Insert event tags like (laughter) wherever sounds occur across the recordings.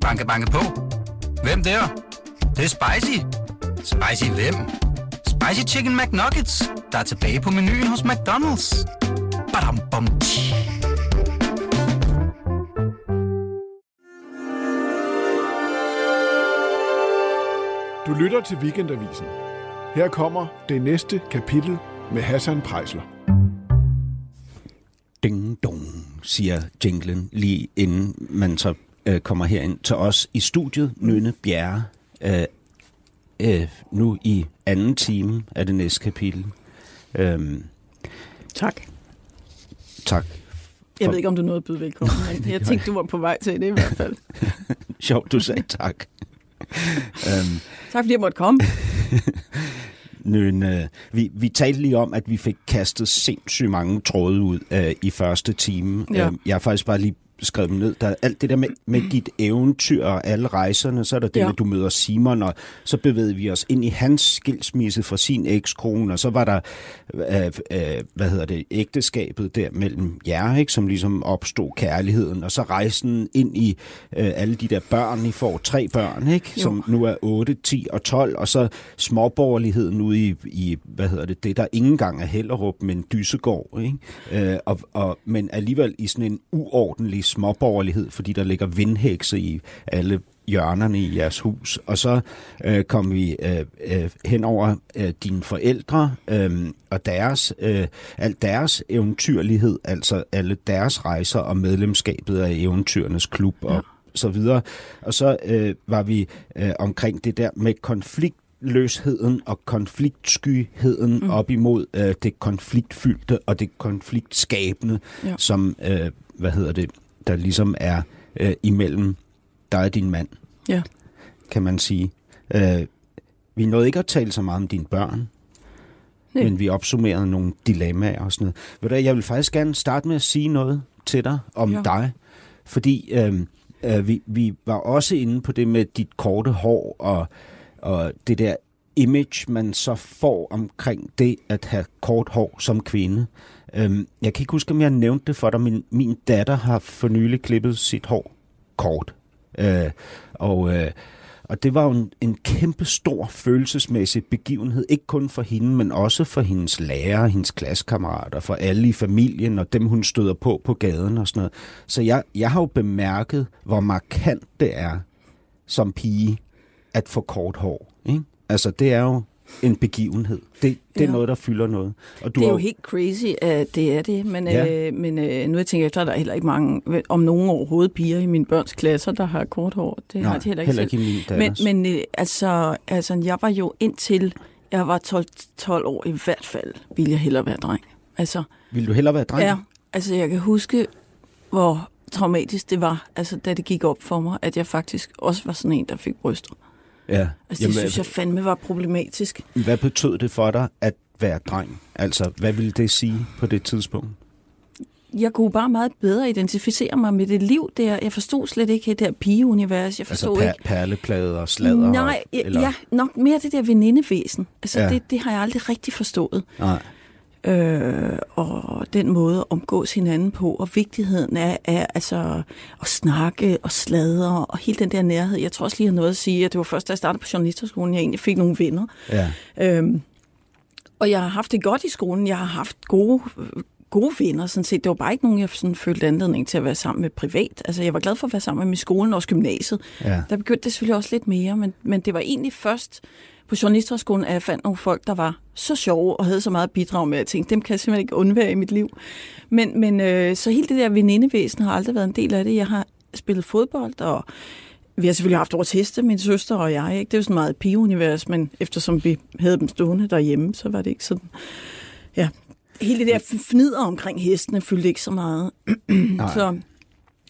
Banke, banke på. Hvem der? Det, det er spicy. Spicy hvem? Spicy Chicken McNuggets, der er tilbage på menuen hos McDonald's. Badum, bom, tji. Du lytter til Weekendavisen. Her kommer det næste kapitel med Hassan Prejsler. Ding dong, siger jinglen lige inden man så øh, kommer herind til os i studiet. Nynne Bjerre, øh, øh, nu i anden time af det næste kapitel. Øhm, Tak. tak. Jeg ved ikke, om du nåede at byde velkommen, men jeg tænkte, du var på vej til det i hvert fald. (laughs) Sjovt, du sagde (laughs) tak. øhm, Tak fordi jeg måtte komme. (laughs) Nynne, vi, vi talte lige om, at vi fik kastet sindssygt mange tråde ud øh, i første time. Ja. Øhm, jeg har faktisk bare lige skrevet dem ned. Der er alt det der med, med dit eventyr og alle rejserne, så er der det Ja. med, du møder Simon, og så bevægede vi os ind i hans skilsmisse fra sin ekskone, og så var der, øh, øh, hvad hedder det, ægteskabet der mellem jer, ikke, som ligesom opstod kærligheden, og så rejsen ind i øh, alle de der børn, I får tre børn, ikke, Jo. som nu er 8, 10 og 12, og så småborgerligheden ude i, i hvad hedder det, det der ikke engang er Hellerup, men Dysegård, ikke? Øh, og, og, men alligevel i sådan en uordentlig småborgerlighed, fordi der ligger vindhækse i alle hjørnerne i jeres hus. Og så øh, kom vi øh, øh, hen over øh, dine forældre øh, og deres, øh, alt deres eventyrlighed, altså alle deres rejser og medlemskabet af Eventyrernes Klub og Ja. så videre. Og så øh, var vi øh, omkring det der med konfliktløsheden og konfliktskyheden mm. op imod øh, det konfliktfyldte og det konfliktskabende, Ja. som, øh, hvad hedder det, der ligesom er øh, imellem dig og din mand, Ja. kan man sige. Øh, vi nåede ikke at tale så meget om dine børn, Nej. men vi opsummerede nogle dilemmaer og sådan noget. Ved du, jeg vil faktisk gerne starte med at sige noget til dig om Ja. dig, fordi øh, øh, vi, vi var også inde på det med dit korte hår og, og det der image, man så får omkring det at have kort hår som kvinde. Øhm, jeg kan ikke huske, om jeg nævnte det for dig, Min, min datter har for nylig klippet sit hår kort. Øh, og, øh, og det var jo en, en kæmpe stor følelsesmæssig begivenhed, ikke kun for hende, men også for hendes lærer, hendes klassekammerater, for alle i familien og dem, hun støder på på gaden og sådan noget. Så jeg, jeg har jo bemærket, hvor markant det er som pige at få kort hår. Ikke? Altså, det er jo en begivenhed. Det, det er Ja. noget, der fylder noget. Og du Det er jo helt crazy, at det er det, men, Ja. øh, men øh, nu jeg tænker efter, at der er heller ikke mange, om nogen overhovedet piger i mine børns klasser, der har kort hår. Det har de heller ikke heller selv. ikke i min datters. Men, men øh, altså, altså, jeg var jo indtil jeg var 12, 12 år i hvert fald, ville jeg hellere være dreng. Altså, Vil du hellere være dreng? ja, altså jeg kan huske, hvor traumatisk det var, altså, da det gik op for mig, at jeg faktisk også var sådan en, der fik bryster. Ja. Altså, det synes jeg fandme var problematisk. Hvad betød det for dig at være dreng? Altså, hvad ville det sige på det tidspunkt? Jeg kunne bare meget bedre identificere mig med det liv der. Jeg forstod slet ikke det der pigeunivers. Jeg Altså forstod per- ikke... perleplader og sladder? Nej, og, eller... ja, nok mere det der venindevæsen. Altså, ja. det, det har jeg aldrig rigtig forstået. Nej. Øh, og den måde at omgås hinanden på, og vigtigheden af, af altså, at snakke og sladre, og hele den der nærhed. Jeg tror også lige, jeg har noget at sige, at det var først, da jeg startede på journalisterskolen, jeg egentlig fik nogle venner. Ja. Øhm, og jeg har haft det godt i skolen. Jeg har haft gode, gode venner, sådan set. Det var bare ikke nogen, jeg sådan følte anledning til at være sammen med privat. Altså, jeg var glad for at være sammen med min skolen og også gymnasiet. Ja. Der begyndte det selvfølgelig også lidt mere, men, men det var egentlig først på journalisterskolen, at jeg fandt nogle folk, der var så sjove og havde så meget bidrag med, at jeg tænkte, dem kan jeg simpelthen ikke undvære i mit liv. Men, men øh, så hele det der venindevæsen har aldrig været en del af det. Jeg har spillet fodbold, og vi har selvfølgelig haft vores heste, min søster og jeg. Ikke? Det er jo sådan meget pigeunivers, men eftersom vi havde dem stående derhjemme, så var det ikke sådan... Ja, hele det der fnider omkring hestene fyldte ikke så meget. (clears throat) så,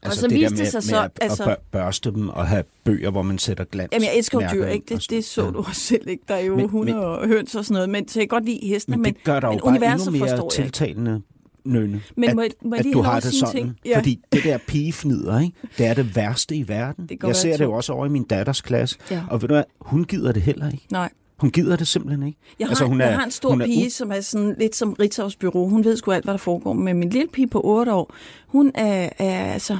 Altså så det viste der det sig med så, at, altså- at bør- børste dem og have bøger, hvor man sætter glans. Jamen, jeg elsker jo dyr, ikke? og Det, det så du også selv, ikke? Der er jo Men- men, hunde men- og høns og sådan noget, men så jeg kan godt lide hestene, Men men, det gør jo men bare endnu universet mere forstår jeg ikke. tiltalende, Nønne, Men må jeg- må jeg at du har det sådan. ting? Ja. Fordi det der pigefnider, ikke? det er det værste i verden. Det jeg ser det jo også over i min datters klasse. Ja. Og ved du hvad, hun gider det heller ikke. Nej. Hun gider det simpelthen ikke. Jeg har, altså, hun er, jeg har en stor hun er pige, u- som er sådan lidt som Ritzaus bureau. Hun ved sgu alt, hvad der foregår. Men min lille pige på 8 år, hun er, er altså...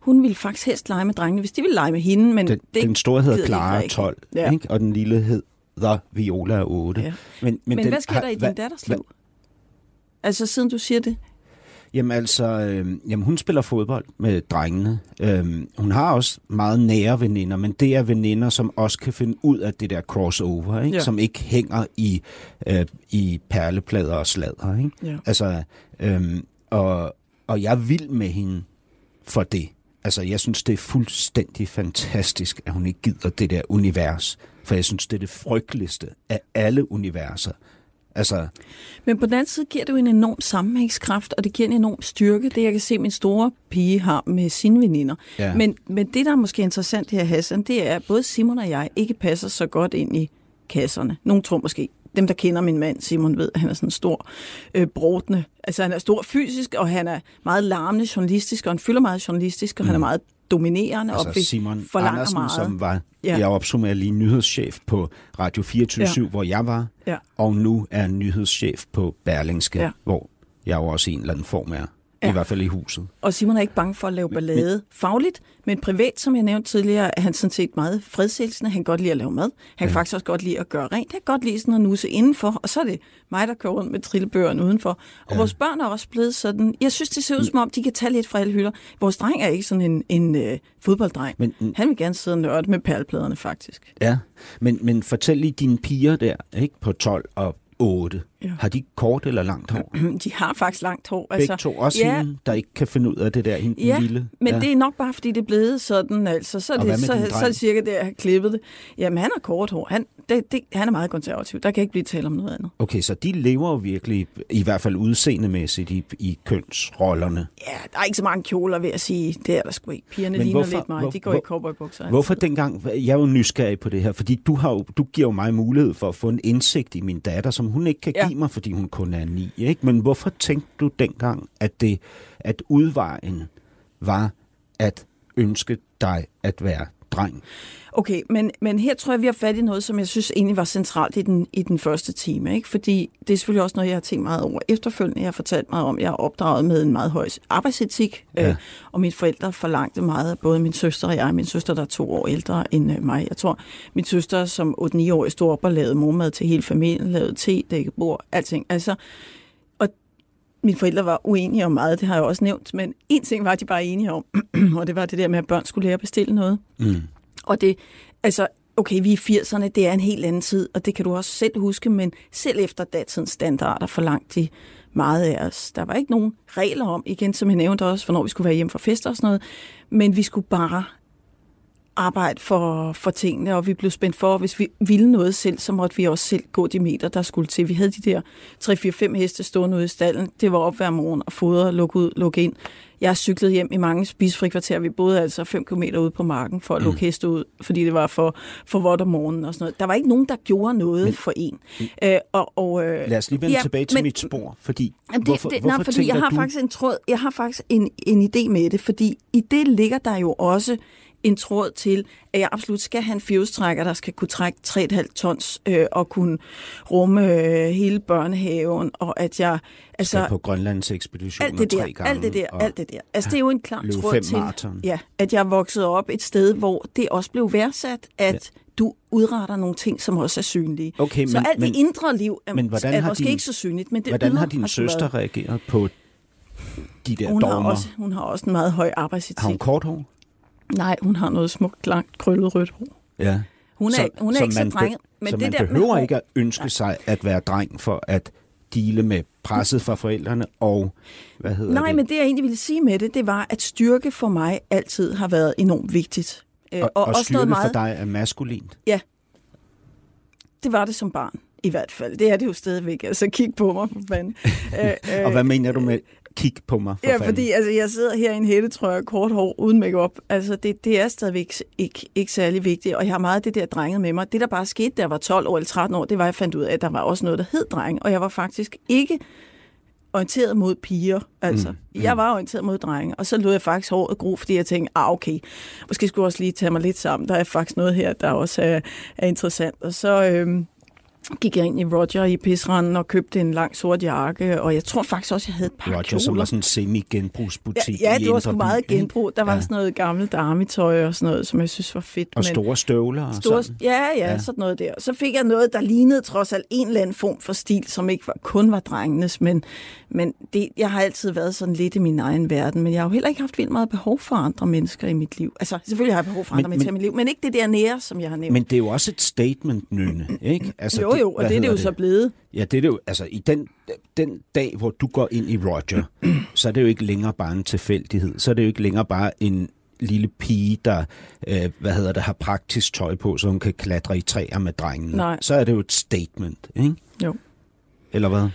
hun ville faktisk helst lege med drengene, hvis de ville lege med hende. Men Den, det den store hedder de Clara ikke. 12, Ja. ikke? og den lille hedder Viola 8. Ja. Men, Men, men den hvad sker der i din datters liv? Altså, siden du siger det. Jamen altså, øh, jamen, hun spiller fodbold med drengene. Øh, hun har også meget nære veninder, men det er veninder, som også kan finde ud af det der crossover, ikke? Ja. som ikke hænger i, øh, i perleplader og sladder. Ikke? Ja. Altså, øh, og, og jeg er vild med hende for det. Altså, jeg synes, det er fuldstændig fantastisk, at hun ikke gider det der univers. For jeg synes, det er det frygteligste af alle universer. Altså, Men på den anden side giver det jo en enorm sammenhængskraft, og det giver en enorm styrke, det jeg kan se, min store pige har med sine veninder. Ja. Men, men det, der er måske interessant her, Hassan, det er, at både Simon og jeg ikke passer så godt ind i kasserne. Nogle tror måske, dem der kender min mand, Simon, ved, at han er sådan en stor øh, brodende. Altså han er stor fysisk, og han er meget larmende journalistisk, og han fylder meget journalistisk, og mm. han er meget dominerende. og Altså vil Simon forlange Andersen, meget. som var, Ja. jeg opsummerer lige nyhedschef på Radio 24 Ja. hvor jeg var, Ja. og nu er nyhedschef på Berlingske, Ja. hvor jeg jo også en eller anden form er, Ja. i hvert fald i huset. Og Simon er ikke bange for at lave ballade men, fagligt, men privat, som jeg nævnte tidligere, er han sådan set meget fredselsende. Han kan godt lide at lave mad. Han kan Ja. faktisk også godt lide at gøre rent. Han kan godt lide sådan at nusse indenfor, og så er det mig, der kører rundt med trillebøgerne udenfor. Og ja. vores børn er også blevet sådan... Jeg synes, det ser ud som om, de kan tage lidt fra alle hylder. Vores dreng er ikke sådan en, en øh, fodbolddreng. Men- han vil gerne sidde og nørde med perlepladerne, faktisk. Ja, men, men fortæl lige dine piger der, ikke på 12 og 8. Ja. Har de kort eller langt hår? (clears throat) De har faktisk langt hår. Begge to. Også ja, hende, der ikke kan finde ud af det der, hende Ja, lille. men ja. det er nok bare, fordi det er blevet sådan, altså. Så er, Og det, så, så er det cirka der, jeg har klippet det. Jamen, han har kort hår. Han, det, det, han er meget konservativ. Der kan ikke blive tale om noget andet. Okay, så de lever virkelig, i hvert fald udseendemæssigt, i, i kønsrollerne. Ja, der er ikke så mange kjoler, vil jeg sige. Det er der sgu ikke. Pigerne Men ligner hvorfor- lidt mig. hvor- De går hvor- i cowboybukser. Hvorfor altid. dengang, jeg er jo nysgerrig på det her, fordi du, har jo, du giver jo mig mulighed for at få en indsigt i min datter, som hun ikke kan ja. give mig, fordi hun kun er ni. Ikke? Men hvorfor tænkte du dengang, at, det, at udvejen var at ønske dig at være dreng? Okay, men, men her tror jeg, vi har fat i noget, som jeg synes egentlig var centralt i den, i den første time. Ikke? Fordi det er selvfølgelig også noget, jeg har tænkt meget over efterfølgende. Jeg har fortalt meget om, at jeg er opdraget med en meget høj arbejdsetik, Ja. øh, og mine forældre forlangte meget af både min søster og jeg. Min søster, der er to år ældre end øh, mig. Jeg tror, min søster som 8-9-årig stod op og lavede mormad til hele familien, lavede te, dækket bord, alting. Altså, og mine forældre var uenige om meget, det har jeg også nævnt, men en ting var de bare enige om, (clears throat) og det var det der med, at børn skulle lære at bestille noget. Mm. Og det, altså, okay, vi er 80'erne, det er en helt anden tid, og det kan du også selv huske, men selv efter datidens standarder forlangte de meget af os. Der var ikke nogen regler om, igen som jeg nævnte også, hvornår vi skulle være hjemme fra fester og sådan noget, men vi skulle bare arbejde for, for tingene, og vi blev spændt for, og hvis vi ville noget selv, så måtte vi også selv gå de meter, der skulle til. Vi havde de der 3-4-5 heste stående ude i stallen. Det var op hver morgen og fodre, lukke ud, lukke ind. Jeg cyklede hjem i mange spisfri kvarterer. Vi boede altså 5 km ude på marken for at lukke mm. heste ud, fordi det var for, for vådt om morgenen og sådan noget. Der var ikke nogen, der gjorde noget men, for en. Øh, og, og, øh, Lad os lige vende ja, tilbage til men- mit spor, fordi det, hvorfor, det, hvorfor nej, fordi jeg har du... faktisk en tråd, jeg har faktisk en, en idé med det, fordi i det ligger der jo også en tråd til, at jeg absolut skal have en fjolstrækker, der skal kunne trække 3,5 tons øh, og kunne rumme øh, hele børnehaven, og at jeg... Altså, skal på Grønlands ekspedition alt det tre der, gange. alt det der, og- alt det der. Altså, det er jo en klar tråd til, maraton. ja, at jeg voksede op et sted, hvor det også blev værdsat, at ja. du udretter nogle ting, som også er synlige. Okay, så men- alt men- det indre liv er, men hvordan er har måske din- ikke så synligt, men det Hvordan har din søster været- reageret på de der hun har, dogmer? også, hun har også en meget høj arbejdsetik. Har hun kort hår? Nej, hun har noget smukt, langt, krøllet rødt hår. Ja. Hun er, hun er ikke så man be- drenget. Men så det man der med behøver hår- ikke at ønske sig at være dreng for at dele med presset fra forældrene og, hvad hedder Nej, det? men det jeg egentlig ville sige med det, det var, at styrke for mig altid har været enormt vigtigt. Øh, og, og, og styrke meget, for dig er maskulint. Ja, det var det som barn. I hvert fald. Det er det jo stadigvæk. Altså, kig på mig, for fanden. (laughs) øh, øh, Og hvad mener du med kig på mig for Ja, fanden? fordi altså, jeg sidder her i en hættetrøje kort hår uden makeup. Altså, det, det er stadigvæk ikke, ikke særlig vigtigt, og jeg har meget det der drenget med mig. Det, der bare skete, da jeg var 12 år eller 13 år, det var, at jeg fandt ud af, at der var også noget, der hed dreng, og jeg var faktisk ikke orienteret mod piger. Altså, mm, mm. jeg var orienteret mod drenge, og så lod jeg faktisk håret gro, fordi jeg tænkte, ah, okay, måske skulle jeg også lige tage mig lidt sammen. Der er faktisk noget her, der også er, er interessant. Og så, øhm, gik jeg ind i Roger i pisranden og købte en lang sort jakke, og jeg tror faktisk også, jeg havde et par Roger, kjoler. som var sådan en semi-genbrugsbutik Ja, ja i det var sgu meget genbrug. Der var Ja. sådan noget gammelt dametøj og sådan noget, som jeg synes var fedt. Og store støvler og store, sådan. ja, ja, Ja. sådan noget der. Så fik jeg noget, der lignede trods alt en eller anden form for stil, som ikke var, kun var drengenes, men, men det, jeg har altid været sådan lidt i min egen verden, men jeg har jo heller ikke haft vildt meget behov for andre mennesker i mit liv. Altså, selvfølgelig har jeg behov for andre Men- mennesker men- i mit liv, men ikke det der nære, som jeg har nævnt. Men det er jo også et statement, Nynne, ikke? Altså, jo, jo, og hvad det er det jo så blevet. Ja, det er det jo. Altså, i den, den dag, hvor du går ind i Roger, (clears throat) så er det jo ikke længere bare en tilfældighed. Så er det jo ikke længere bare en lille pige, der øh, hvad hedder det, har praktisk tøj på, så hun kan klatre i træer med drengene. Nej. Så er det jo et statement, ikke? Jo. Eller hvad?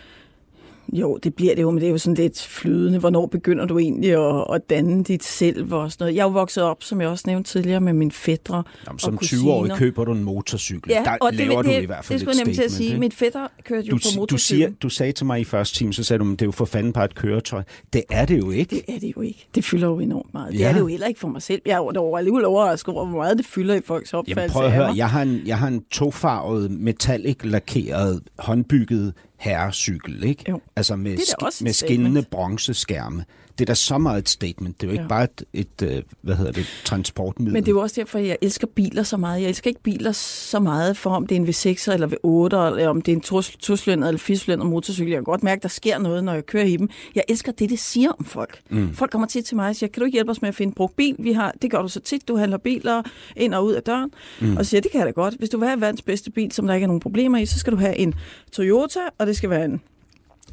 Jo, det bliver det jo, men det er jo sådan lidt flydende. Hvornår begynder du egentlig at, at danne dit selv og sådan noget? Jeg er jo vokset op, som jeg også nævnte tidligere, med mine fædre Jamen, som og 20-årig kusiner. køber du en motorcykel. Ja, der og det, laver det, du i hvert fald det skulle et jeg til at sige. ikke? Mit fætter kørte jo du, på du, motorcykel. siger, du sagde til mig i første time, så sagde du, at det er jo for fanden bare et køretøj. Det er det jo ikke. Det er det jo ikke. Det fylder jo enormt meget. Det Ja. er det jo heller ikke for mig selv. Jeg er jo alligevel overrasket over, hvor meget det fylder i folks opfattelse Jamen prøv at høre, jeg har en, jeg har en tofarvet, metallic lakeret, håndbygget herrecykel, ikke? Jo. Altså med, Det er sk- med skinnende bronzeskærme. Det er da så meget et statement. Det er jo ikke Ja. bare et, et, øh, hvad hedder det, transportmiddel. Men det er jo også derfor, jeg elsker biler så meget. Jeg elsker ikke biler så meget for, om det er en V6 eller V8, eller om det er en tos- tosylindret eller firecylindret motorcykel. Jeg kan godt mærke, at der sker noget, når jeg kører i dem. Jeg elsker det, det siger om folk. Mm. Folk kommer tit til mig og siger, kan du ikke hjælpe os med at finde brugt bil? Vi har, det gør du så tit. Du handler biler ind og ud af døren. Mm. Og siger, det kan jeg da godt. Hvis du vil have verdens bedste bil, som der ikke er nogen problemer i, så skal du have en Toyota, og det skal være en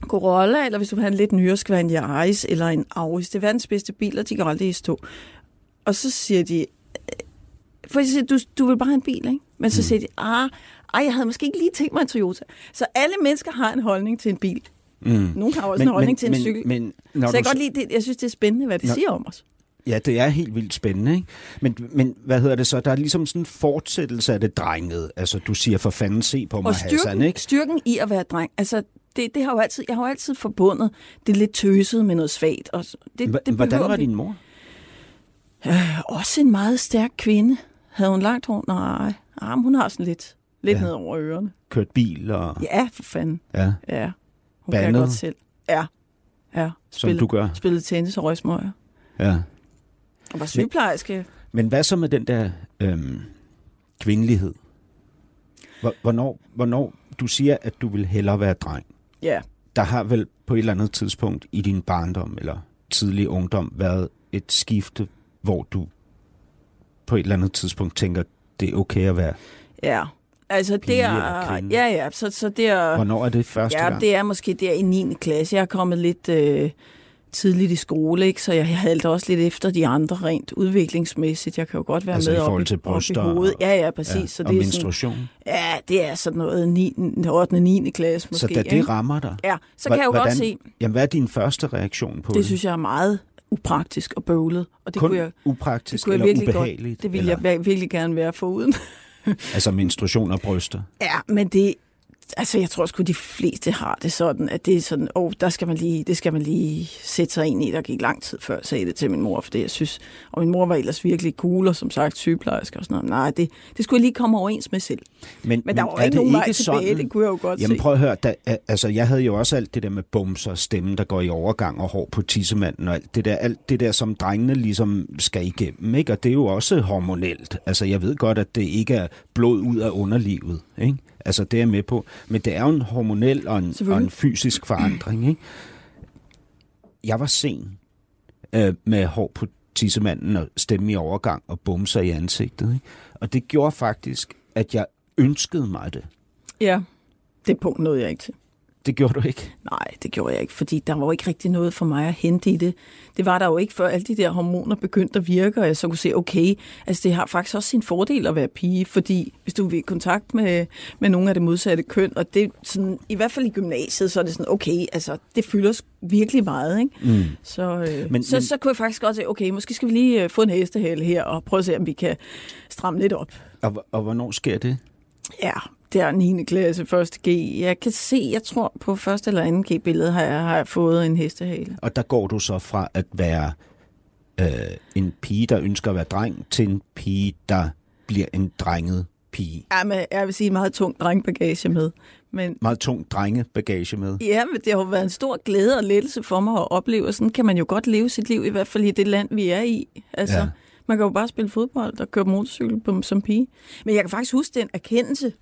Corolla, eller hvis du vil have en lidt nyere, skal være en Yaris eller en Auris. Det er verdens bedste biler, de kan aldrig stå. Og så siger de, for jeg siger, du, du vil bare have en bil, ikke? Men så siger de, ah, ej, jeg havde måske ikke lige tænkt mig en Toyota. Så alle mennesker har en holdning til en bil. Mm. Nogle har også en holdning til en men, cykel. Men, når så jeg kan godt lide det. Jeg synes, det er spændende, hvad de Nå. siger om os. Ja, det er helt vildt spændende, ikke? Men, men hvad hedder det så? Der er ligesom sådan en fortsættelse af det drengede. Altså, du siger for fanden se på mig, Og Hassan, ikke? styrken i at være dreng, altså det, det har jo altid, jeg har jo altid forbundet det lidt tøset med noget svagt. Og det, det Hvordan var vi- din mor? Også en meget stærk kvinde. Havde hun langt hår? Nej. Ah, men hun har sådan lidt, lidt Ja. ned over ørerne. Kørt bil og... Ja, for fanden. Ja, Ja. Hun kan Bandet? godt selv. Ja. Ja. som du gør. Spillede tennis og røgsmøger. Ja. Og var sygeplejerske. Men hvad så med den der øhm, kvindelighed? Hvor- Hvornår, hvornår du siger, at du vil hellere være dreng? Ja. Der har vel på et eller andet tidspunkt i din barndom eller tidlig ungdom været et skifte, hvor du på et eller andet tidspunkt tænker, det er okay at være. Ja. Altså, det er... Ja, ja. Så, så det er... Hvornår er det første Ja, gang? det er måske der i 9. klasse. Jeg er kommet lidt øh, tidligt i skole, ikke? så jeg halter også lidt efter de andre rent udviklingsmæssigt. Jeg kan jo godt være Altså med i op forhold til op i bryster hovedet. og- Ja, ja, præcis. ja, så og det er sådan, menstruation. ja, det er sådan noget 9, 8. 9. klasse måske. så da det ikke? rammer dig, Ja, så kan jeg jo hvordan, godt se, Jamen, hvad er din første reaktion på det? det synes jeg er meget upraktisk og bøvlet. Og det Kun kunne jeg, det upraktisk kunne jeg eller virkelig ubehageligt? godt, det ville jeg vir- virkelig gerne være foruden. Altså menstruation og bryster. Ja, men det, altså jeg tror sgu, de fleste har det sådan, at det er sådan, åh, oh, der skal man lige, det skal man lige sætte sig ind i. Der gik lang tid før, jeg sagde det til min mor, for det jeg synes, og min mor var ellers virkelig cool, og som sagt sygeplejerske og sådan noget. Nej, det, det skulle jeg lige komme overens med selv. Men der var jo ikke nogen vej tilbage, sådan- det kunne jeg jo godt Jamen se. prøv at høre, da, altså jeg havde jo også alt det der med bums og stemme, der går i overgang og hår på tissemanden og alt det der, alt det der, som drengene ligesom skal igennem, ikke? Og det er jo også hormonelt. Altså jeg ved godt, at det ikke er blod ud af underlivet, ikke? Altså det er jeg med på. Men det er jo en hormonel og en, og en fysisk forandring, ikke? Jeg var sen øh, med hår på tissemanden og stemme i overgang og bumser i ansigtet, ikke? Og det gjorde faktisk, at jeg ønskede mig det. Ja, det punkt nåede jeg ikke til. Det gjorde du ikke. Nej, det gjorde jeg ikke, fordi der var jo ikke rigtig noget for mig at hente i det. Det var der jo ikke, før alle de der hormoner begyndte at virke, og jeg så kunne se, okay, altså det har faktisk også sin fordel at være pige, fordi hvis du vil i kontakt med, med nogle af det modsatte køn, og det sådan, i hvert fald i gymnasiet, så er det sådan, okay, altså det fylder virkelig meget, ikke? Mm. Så, øh, Men- så, men- så kunne jeg faktisk godt se, okay, måske skal vi lige øh, få en hestehale her, og prøve at se, om vi kan stramme lidt op. Og, og hvornår sker det? Ja, det er 9. klasse, 1. G. Jeg kan se, jeg tror på første eller anden G-billede har jeg, har jeg fået en hestehale. Og der går du så fra at være øh, en pige, der ønsker at være dreng, til en pige, der bliver en drenget pige. Ja, men jeg vil sige meget tung drengbagage med. Men Meget tung drengebagage med. ja, men det har jo været en stor glæde og lettelse for mig at opleve, og sådan kan man jo godt leve sit liv, i hvert fald i det land, vi er i. Altså, ja. man kan jo bare spille fodbold og køre motorcykel på, som pige. Men jeg kan faktisk huske den erkendelse,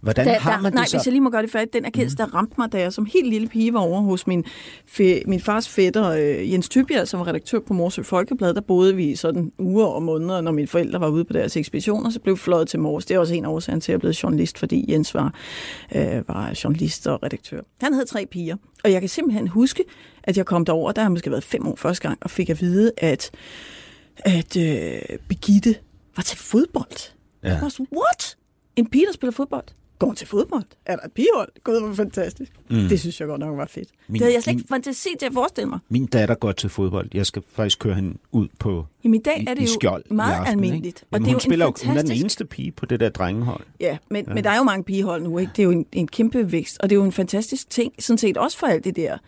Hvordan da, har der, man nej, det så? hvis jeg lige må gøre det færdigt. Den erkendelse, mm. der ramte mig, da jeg som helt lille pige var over hos min, fe, min fars fætter, øh, Jens Tybjerg, som var redaktør på Morsø Folkeblad. Der boede vi i sådan uger og måneder, når mine forældre var ude på deres ekspeditioner, så blev fløjet til Mors. Det er også en af årsagen til, at jeg blev journalist, fordi Jens var, øh, var journalist og redaktør. Han havde tre piger, og jeg kan simpelthen huske, at jeg kom derover, der har jeg måske været fem år første gang, og fik at vide, at, at øh, Birgitte var til fodbold. Ja. Jeg var sådan, what? En pige, der spiller fodbold? Går hun til fodbold? Er der et pigehold? Gud, hvor fantastisk. Mm. Det synes jeg godt nok var fedt. Min- det havde jeg slet ikke fantasi til at forestille mig. Min datter går til fodbold. Jeg skal faktisk køre hende ud på Jamen i dag i, er i det jo skjold i meget aften, almindeligt. Ikke? Og Jamen, det er hun, jo spiller, en jo- hun er den fantastisk... eneste pige på det der drengehold. Ja, men, ja. men der er jo mange pigehold nu, ikke? Det er jo en, en kæmpe vækst, og det er jo en fantastisk ting, sådan set også for alt det der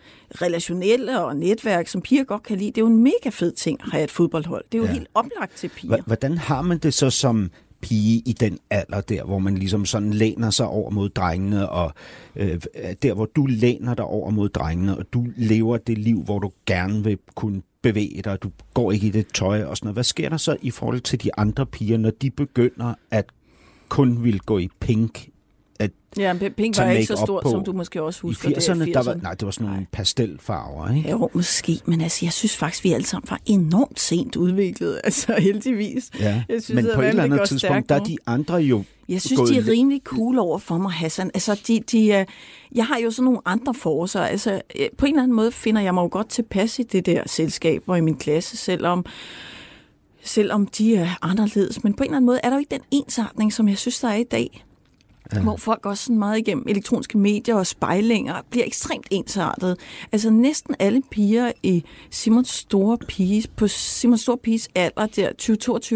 relationelle og netværk, som piger godt kan lide. Det er jo en mega fed ting at have et fodboldhold. Det er jo Ja. ja. helt oplagt til piger. H- Hvordan har man det så som pige i den alder der, hvor man ligesom sådan læner sig over mod drengene, og øh, der hvor du læner dig over mod drengene, og du lever det liv, hvor du gerne vil kunne bevæge dig, og du går ikke i det tøj og sådan noget. Hvad sker der så i forhold til de andre piger, når de begynder at kun vil gå i pink? Ja, Pink var ikke så stort, på som du måske også I husker 80'erne, det. i der var, nej, det var sådan nogle pastelfarver, ikke? Jo, måske, men altså, jeg synes faktisk, vi alle sammen var enormt sent udviklet, (laughs) altså heldigvis. Ja, Jeg synes, men at på et eller andet tidspunkt, stærkt der er de andre jo Jeg synes, de er rimelig cool over for mig, Hassan. Altså, de, de, er- jeg har jo sådan nogle andre forser. Altså, øh, på en eller anden måde finder jeg mig jo godt tilpas i det der selskab og i min klasse, selvom, selvom de er anderledes. Men på en eller anden måde er der jo ikke den ensartning, som jeg synes, der er i dag. Ja. Hvor folk også sådan meget igennem elektroniske medier og spejlinger bliver ekstremt ensartet. Altså næsten alle piger i Simons store pige, på Simons store piges alder, der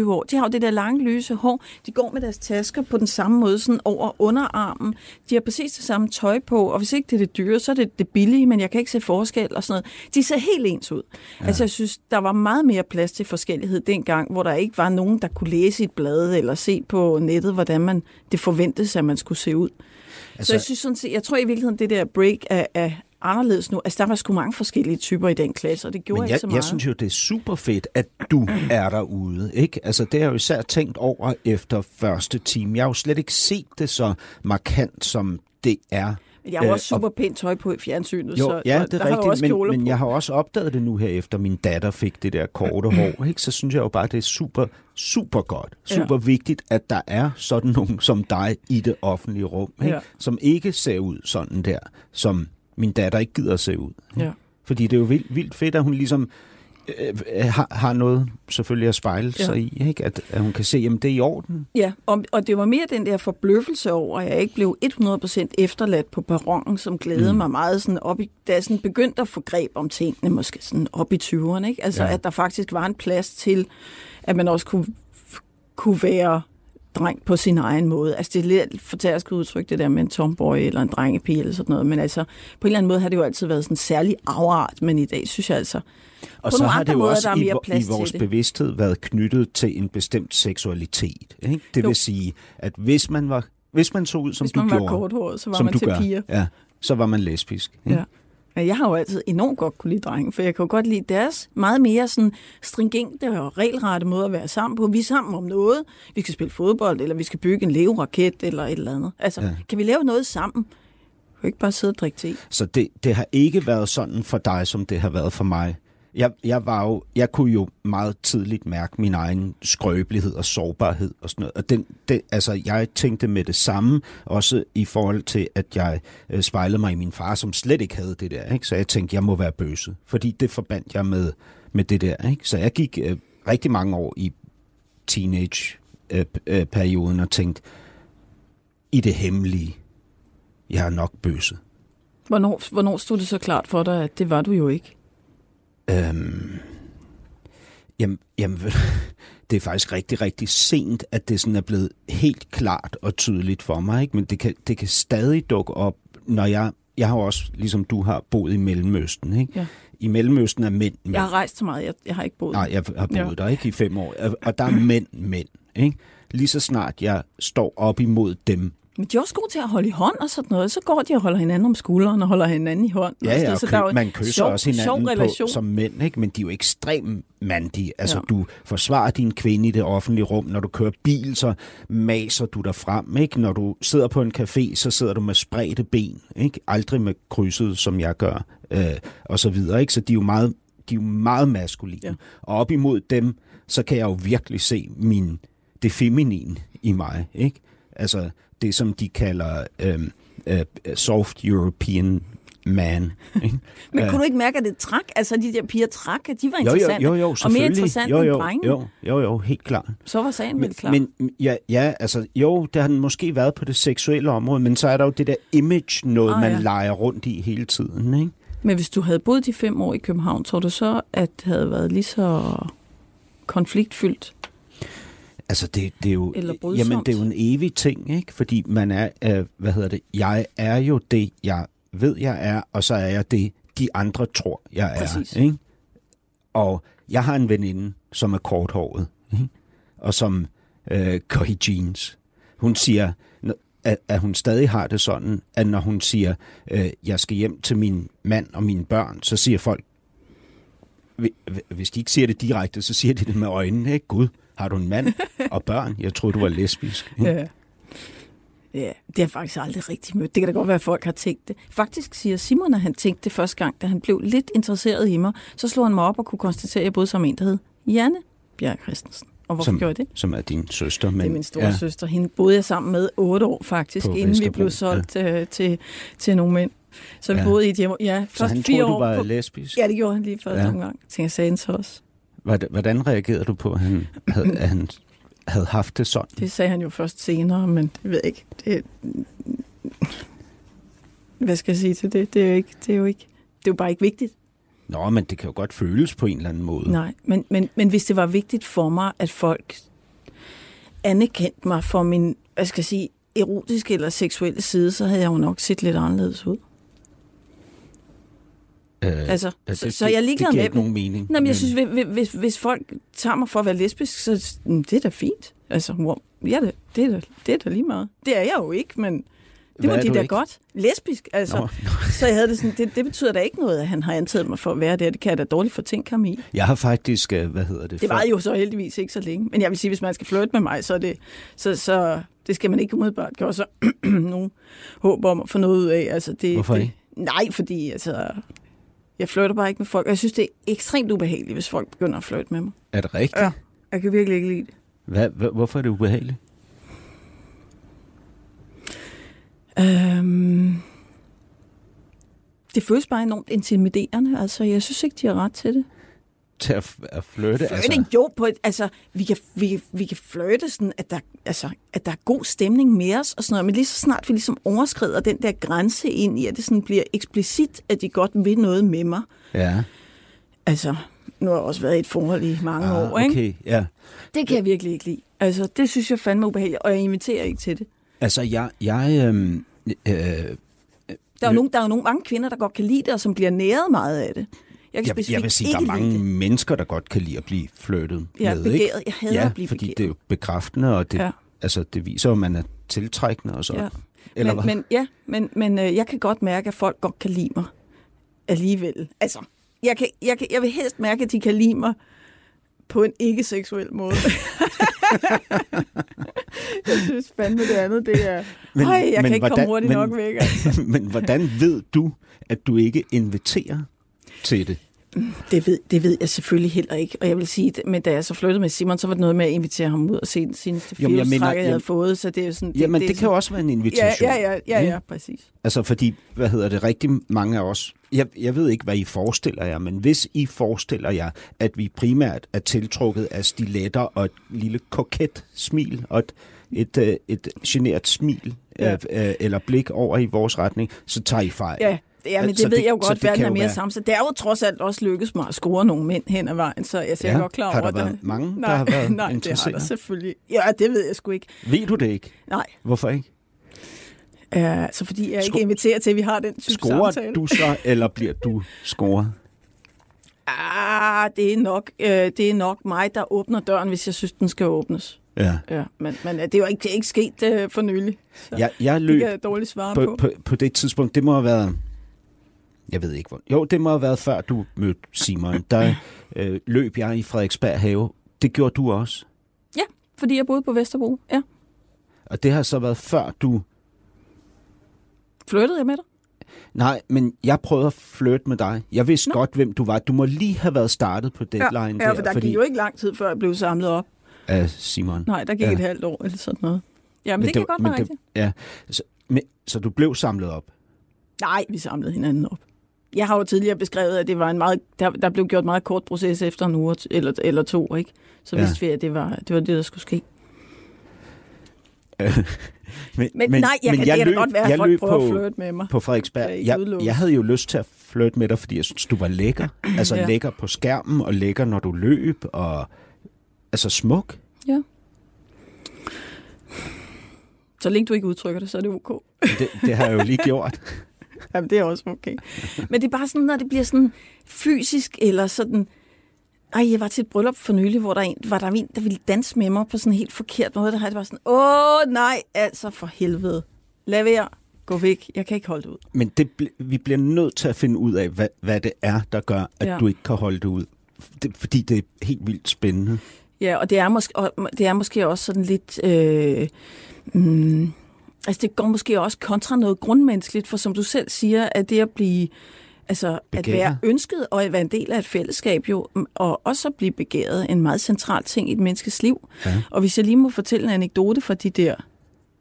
20-22 år, de har jo det der lange lyse hår. De går med deres tasker på den samme måde sådan over underarmen. De har præcis det samme tøj på, og hvis ikke det er det dyre, så er det det billige, men jeg kan ikke se forskel og sådan noget. De ser helt ens ud. Ja. Altså jeg synes, der var meget mere plads til forskellighed dengang, hvor der ikke var nogen, der kunne læse i et blad eller se på nettet, hvordan man det forventes, at man skulle se ud. Altså, så jeg synes sådan set, jeg tror i virkeligheden, det der break er, er anderledes nu. Altså der var sgu mange forskellige typer i den klasse, og det gjorde Men ikke jeg, så meget. jeg synes jo, det er super fedt, at du er derude. Ikke? Altså, det har jeg jo især tænkt over efter første time. Jeg har jo slet ikke set det så markant, som det er. Men jeg har jo også Øh, super pænt tøj på i fjernsynet, Jo, så ja, og det er har jo også rigtigt, men, men jeg har også opdaget det nu her, efter min datter fik det der korte hår. Ikke? Så synes jeg jo bare, det er super, super godt, super ja. vigtigt, at der er sådan nogen som dig i det offentlige rum, ikke? Ja. som ikke ser ud sådan der, som min datter ikke gider at se ud. ikke? Ja. Fordi det er jo vildt, vildt fedt, at hun ligesom øh, har, har noget selvfølgelig at spejle Ja. sig i, ikke? At, at hun kan se, at det er i orden. Ja, og, og det var mere den der forbløffelse over, at jeg ikke blev 100% efterladt på perronen, som glædede mm. mig meget sådan op i, da jeg sådan begyndte at få greb om tingene, måske sådan op i 20'erne, ikke? Altså, Ja. ja. at der faktisk var en plads til, at man også kunne, kunne være dreng på sin egen måde. Altså, det er lidt fortærsket udtryk, det der med en tomboy eller en drengepige eller sådan noget, men altså, på en eller anden måde har det jo altid været sådan en særlig afart, men i dag synes jeg altså, Og På så har det jo også i, i vores bevidsthed været knyttet til en bestemt seksualitet. Ikke? Det Jo. vil sige, at hvis man var hvis man så ud, som hvis du man var gjorde, korthåret, så var som man til gør, piger. Ja, så var man lesbisk. Ikke? Ja. Ja, Jeg har jo altid enormt godt kunne lide drenge, for jeg kan jo godt lide deres meget mere sådan stringente og regelrette måde at være sammen på. Vi er sammen om noget. Vi skal spille fodbold, eller vi skal bygge en leveraket, eller et eller andet. Altså, ja. kan vi lave noget sammen? Vi kan ikke bare sidde og drikke te. Så det, det har ikke været sådan for dig, som det har været for mig. Jeg, jeg, var jo, jeg kunne jo meget tidligt mærke min egen skrøbelighed og sårbarhed og sådan noget. Og den, det, altså, jeg tænkte med det samme, også i forhold til, at jeg øh, spejlede mig i min far, som slet ikke havde det der. Ikke? Så jeg tænkte, jeg må være bøse, fordi det forbandt jeg med, med det der. Ikke? Så jeg gik øh, rigtig mange år i teenage-perioden øh, øh, og tænkte, i det hemmelige, jeg er nok bøse. Hvornår, hvornår stod det så klart for dig, at det var du jo ikke? Øhm, jamen, jamen, (laughs) det er faktisk rigtig, rigtig sent, at det sådan er blevet helt klart og tydeligt for mig. Ikke? Men det kan, det kan stadig dukke op, når jeg... Jeg har jo også, ligesom du har, boet i Mellemøsten. Ikke? Ja. I Mellemøsten er mænd mænd. Jeg har rejst så meget, jeg, jeg har ikke boet. Nej, jeg har boet Ja. der ikke i fem år. Og- Og der er mænd mænd. Ikke? lige så snart jeg står op imod dem, Men de er også gode til at holde i hånd og sådan noget. Så går de og holder hinanden om skulderen og holder hinanden i hånd. Ja, ja, og så kø- der er jo man kysser sjov, også sjov hinanden relation. på, som mænd, ikke? men de er jo ekstremt mandige. Altså, Ja. du forsvarer din kvinde i det offentlige rum. Når du kører bil, så maser du dig frem. Ikke? Når du sidder på en café, så sidder du med spredte ben. Ikke? Aldrig med krydset, som jeg gør, øh, og så videre. Ikke? Så de er jo meget, de er jo meget maskuline. Ja. Og op imod dem, så kan jeg jo virkelig se min, det feminine i mig. Ikke? Altså, det som de kalder øh, øh, soft European man. Ikke? (laughs) Men kunne du ikke mærke, at det trak? Altså, de der piger trak, at de var Jo, jo, interessante. jo, jo, og mere interessante jo, end jo, drenge. jo, jo, jo, helt klart. Så var sagen vel klar. men ja, ja, altså, jo, der har den måske været på det seksuelle område, men så er der jo det der image, noget man ja. leger rundt i hele tiden, ikke? Men hvis du havde boet de fem år i København, tror du så, at det havde været lige så konfliktfyldt? Altså, det, det er jo, Eller brydsomt. jamen, det er jo en evig ting, ikke? Fordi man er, øh, hvad hedder det, jeg er jo det, jeg ved, jeg er, og så er jeg det, de andre tror, jeg er, Præcis. ikke? Og jeg har en veninde, som er korthåret, ikke? og som øh, går i jeans. Hun siger, at, at hun stadig har det sådan, at når hun siger, øh, jeg skal hjem til min mand og mine børn, så siger folk, hvi- hvi- hvis de ikke siger det direkte, så siger de det med øjnene, ikke? Gud, har du en mand (laughs) og børn? Jeg troede, du var lesbisk. ikke? Ja. Ja, det har jeg faktisk aldrig rigtig mødt. Det kan da godt være, at folk har tænkt det. Faktisk siger Simon, at han tænkte det første gang, da han blev lidt interesseret i mig. Så slog han mig op og kunne konstatere, at jeg boede som en, der hed Janne Bjerg Christensen. Og hvorfor Som- gjorde jeg det? Som er din søster. Men, det er min store ja. søster. Hende boede jeg sammen med otte år faktisk, På inden vi blev solgt ja. til, til nogle mænd. Så vi Ja. boede i et hjem. Ja, Så først han fire troede, du år var på, lesbisk? Ja, det gjorde han lige første Ja. omgang. Tænkte jeg sagde så også. Hvordan, reagerede du på, at han havde, at han havde haft det sådan? Det sagde han jo først senere, men det ved jeg ikke. Det, hvad skal jeg sige til det? Det er jo ikke, det er jo ikke, det er jo bare ikke vigtigt. Nå, men det kan jo godt føles på en eller anden måde. Nej, men, men, men hvis det var vigtigt for mig, at folk anerkendte mig for min, hvad skal jeg sige, erotiske eller seksuelle side, så havde jeg jo nok set lidt anderledes ud. Øh, Altså, ja, så, så jeg er ligeglad det giver med ikke nogen mening. Nå, men jeg synes, hvis, hvis, hvis folk tager mig for at være lesbisk, så mm, det er da fint. Altså, wow, ja, det, det, er da, det er da lige meget. Det er jeg jo ikke, men det Hvad må de da ikke? godt. Lesbisk, altså. Nå. (laughs) Så jeg havde det sådan, det, det betyder da ikke noget, at han har antaget mig for at være det. Det kan jeg da dårligt fortænke ham i. Jeg har faktisk, øh, hvad hedder det? Det var for- jo så heldigvis ikke så længe. Men jeg vil sige, hvis man skal flytte med mig, så er det, så, så det skal man ikke umiddelbart gøre så (clears throat) nogen håb om at få noget ud af. Altså, det, Hvorfor det, ikke? Nej, fordi altså, jeg flytter bare ikke med folk. Og jeg synes, det er ekstremt ubehageligt, hvis folk begynder at flytte med mig. Er det rigtigt? Ja. Jeg kan virkelig ikke lide det. Hvad, hvad, hvorfor er det ubehageligt? Øhm, det føles bare enormt intimiderende. Altså, jeg synes ikke, de har ret til det. Til at, at flytte? Flirte, Altså, jo, på et, altså, vi kan, vi, vi kan flirte sådan, at der, altså, at der er god stemning med os og sådan noget, men lige så snart vi ligesom overskrider den der grænse ind i, at det sådan bliver eksplicit, at de godt vil noget med mig. ja. Altså, nu har jeg også været i et forhold i mange Ah, år, ikke? okay, ja. Det kan jeg virkelig ikke lide. Altså, det synes jeg fandme ubehageligt, og jeg inviterer ikke til det. Altså, jeg... jeg øhm, øh, Der er jo, Øh. nogle, der er jo nogle mange kvinder, der godt kan lide det, og som bliver næret meget af det. Jeg kan jeg, jeg vil sige, ikke der er mange det. mennesker, der godt kan lide at blive flyttet er med, begæret. ikke? Jeg hader ja, at blive fordi begæret. det er jo bekræftende, og det, Ja. ja. altså, det viser, at man er tiltrækkende og sådan. Ja. Eller men, hvad? men, ja, men, men øh, jeg kan godt mærke, at folk godt kan lide mig alligevel. Altså, jeg, kan, jeg, kan, jeg vil helst mærke, at de kan lide mig på en ikke-seksuel måde. (laughs) jeg synes fandme det andet, det er... Men, Ej, jeg men kan ikke hvordan, komme hurtigt men, nok væk. Altså. (laughs) men hvordan ved du, at du ikke inviterer til det? Det, ved, det ved jeg selvfølgelig heller ikke. Og jeg vil sige, men da jeg så flyttede med Simon, så var det noget med at invitere ham ud og se den seneste Jamen, jeg mener- jeg havde fået. Så det er jo sådan... Det, Jamen, det, det, er kan jo også være en Ja, invitation. ja, ja, ja, ikke? ja, præcis. Altså fordi, hvad hedder det, rigtig mange af os, jeg, jeg ved ikke, hvad I forestiller jer, men hvis I forestiller jer, at vi primært er tiltrukket af stiletter og et lille koket smil og et, et, øh, et generet smil Ja. ja. øh, eller blik over i vores retning, så tager I fejl. Ja, ja men Så det ved det- jeg jo så godt, det verden er mere være- sammensat. Det er jo trods alt også lykkedes mig at score nogle mænd hen ad vejen, så jeg ser Ja, godt klar har over der været det. mange, der nej, har været (laughs) Nej, det har der selvfølgelig. Ja, det ved jeg sgu ikke. Ved du det ikke? Nej, Hvorfor ikke? uh, så fordi jeg ikke Sko- inviterer til, at vi har den type Scorer samtale. du så, eller bliver du scoret? Ah, det er, nok, øh, det er nok mig, der åbner døren, hvis jeg synes, den skal åbnes. Ja. Ja, men, men det er jo ikke, det er ikke sket øh, for nylig. Så Jeg, jeg det løb kan jeg dårligt svare på. på, på, på det tidspunkt, det må have været, jeg ved ikke hvor, jo, det må have været før du mødte Simon. Der øh, løb jeg i Frederiksberg Have. Det gjorde du også. Ja, fordi jeg boede på Vesterbro. Ja. Og det har så været før du... Flyttede jeg med dig? Nej, men jeg prøvede at flytte med dig. Jeg vidste Nå. godt, hvem du var. Du må lige have været startet på deadline ja, for der fordi... gik jo ikke lang tid, før jeg blev samlet op. Af Simon. Nej, der gik Ja. ja. et halvt år eller sådan noget. Ja, men, men det kan godt men være rigtigt. Ja, så, men, så du blev samlet op? Nej, vi samlede hinanden op. Jeg har jo tidligere beskrevet, at det var en meget, der, der blev gjort meget kort proces efter en uge eller, eller to, ikke? Så Ja. vidste vi, at det var, det var det, der skulle ske. (laughs) Men, Men, men nej, jeg, men kan, det kan da godt være, at jeg folk løb prøver på, at flirte med mig. på Frederiksberg. Kan ikke Jeg, jeg havde jo lyst til at flytte med dig, fordi jeg synes, du var lækker. (clears throat) Altså. Ja. lækker på skærmen, og lækker, når du løb, og altså smuk. Ja. Så længe du ikke udtrykker det, så er det ok. Det, det har jeg jo lige (laughs) gjort. (laughs) Jamen, det er også okay. Men det er bare sådan, når det bliver sådan fysisk, eller sådan... Ej, jeg var til et bryllup for nylig, hvor der, en, var der en, der ville danse med mig på sådan en helt forkert måde. Der havde det bare sådan, åh nej, altså for helvede. Lad være, gå væk, jeg kan ikke holde det ud. Men det, vi bliver nødt til at finde ud af, hvad, hvad det er, der gør, at. Ja. du ikke kan holde det ud. Det, fordi det er helt vildt spændende. Ja, og det er måske, og det er måske også sådan lidt... Øh, mm, altså, det går måske også kontra noget grundmenneskeligt, for som du selv siger, at det at blive... Altså, Begæret. at være ønsket og at være en del af et fællesskab jo, mm, og også at blive begæret, en meget central ting i et menneskes liv. Ja. Og hvis jeg lige må fortælle en anekdote fra de der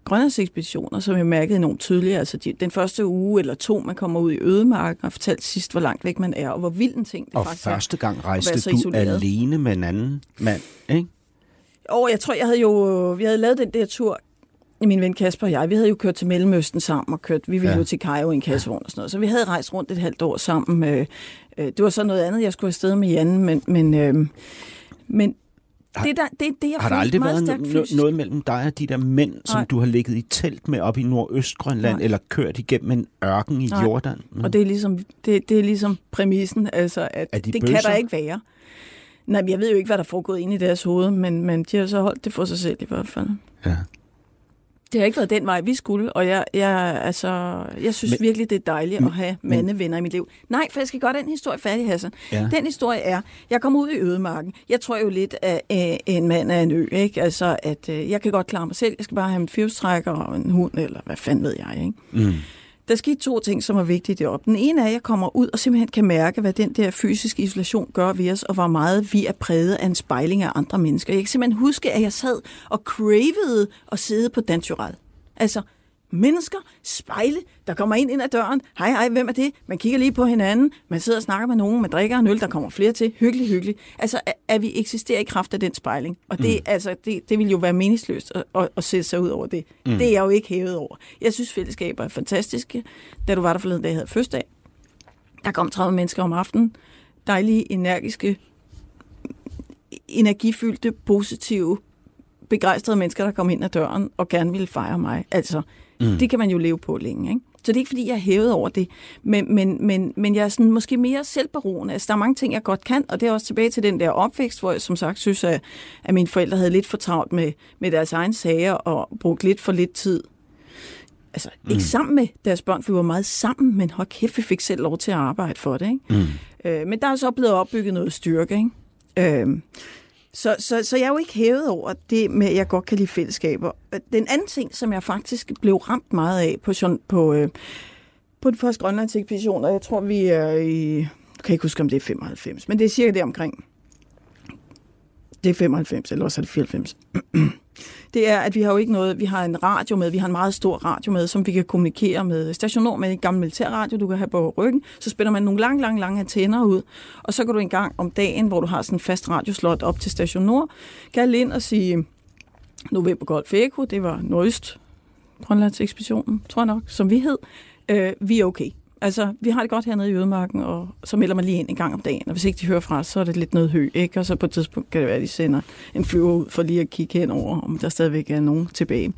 grønlandsekspeditioner, som jeg mærkede enormt tydeligt, altså de, den første uge eller to, man kommer ud i ødemarken og fortalt sidst, hvor langt væk man er, og hvor vild en ting det Og faktisk er. første gang rejste du isoleret. alene med en anden mand, ikke? Og jeg tror, jeg havde jo, vi havde lavet den der tur, min ven Kasper og jeg, vi havde jo kørt til Mellemøsten sammen og kørt, vi ville Ja. jo til Cairo i en kassevogn og sådan noget, så vi havde rejst rundt et halvt år sammen. Øh, øh, det var så noget andet, jeg skulle afsted med Jan, men, men, øh, men Har- det, der, det, det jeg Har der aldrig meget været no- noget mellem dig og de der mænd, som Nej. du har ligget i telt med op i Nordøstgrønland, Nej. eller kørt igennem en ørken i Nej. Jordan? Og det er ligesom, det, det er ligesom præmissen, altså at Er de det bøsser? kan der ikke være. Nej, jeg ved jo ikke, hvad der er foregået inde i deres hoved, men, men de har så holdt det for sig selv i hvert fald. Ja. Det har ikke været den vej, vi skulle, og jeg, jeg, altså, jeg synes Men- virkelig, det er dejligt men- at have mandevenner i mit liv. Nej, for jeg skal gøre den historie færdig, Hassan. Ja. Den historie er, jeg kommer ud i ødemarken. Jeg tror jo lidt, at øh, en mand er en ø, ikke? Altså, at øh, jeg kan godt klare mig selv. Jeg skal bare have en fyrstrækker og en hund, eller hvad fanden ved jeg, ikke? Mm. Der skete to ting, som er vigtige deroppe. Den ene er, at jeg kommer ud og simpelthen kan mærke, hvad den der fysiske isolation gør ved os, og hvor meget vi er præget af en spejling af andre mennesker. Jeg kan simpelthen huske, at jeg sad og cravede at sidde på Dantural. Altså, mennesker, spejle, der kommer ind ind ad døren. Hej, hej, hvem er det? Man kigger lige på hinanden, man sidder og snakker med nogen, man drikker en øl, der kommer flere til. Hyggelig, hyggelig. Altså, at, vi eksisterer i kraft af den spejling. Og det, mm. altså, det, det vil jo være meningsløst at, at, at sætte sig ud over det. Mm. Det er jeg jo ikke hævet over. Jeg synes, fællesskaber er fantastiske. Da du var der forleden dag, jeg havde fødselsdag. Der kom 30 mennesker om aftenen. Dejlige, energiske, energifyldte, positive, begejstrede mennesker, der kom ind ad døren og gerne ville fejre mig. Altså, mm. det kan man jo leve på længe, ikke? Så det er ikke, fordi jeg er hævet over det, men, men, men, men jeg er sådan måske mere selvberoende. Altså, der er mange ting, jeg godt kan, og det er også tilbage til den der opvækst, hvor jeg som sagt synes, at, at mine forældre havde lidt for travlt med, med deres egne sager og brugt lidt for lidt tid. Altså, mm. ikke sammen med deres børn, for vi var meget sammen, men hold kæft, vi fik selv lov til at arbejde for det, ikke? Mm. Øh, men der er så blevet opbygget noget styrke, ikke? Øh, så, så, så jeg er jo ikke hævet over det med, at jeg godt kan lide fællesskaber. Den anden ting, som jeg faktisk blev ramt meget af på, på, øh, på den første Grønlands ekspedition, og jeg tror, vi er i... Jeg kan ikke huske, om det er 95, men det er cirka det omkring. Det er 95, eller også er det 94 det er, at vi har jo ikke noget, vi har en radio med, vi har en meget stor radio med, som vi kan kommunikere med stationer med en gammel militærradio, du kan have på ryggen, så spænder man nogle lange, lange, lange antenner ud, og så kan du en gang om dagen, hvor du har sådan en fast radioslot op til station Nord, kalde ind og sige, November Golf Eko, det var Nordøst, Grønlands ekspeditionen, tror jeg nok, som vi hed, øh, vi er okay. Altså, vi har det godt hernede i Ødemarken, og så melder man lige ind en gang om dagen, og hvis ikke de hører fra os, så er det lidt noget hø, ikke? Og så på et tidspunkt kan det være, at de sender en flyver ud for lige at kigge hen over, om der stadigvæk er nogen tilbage.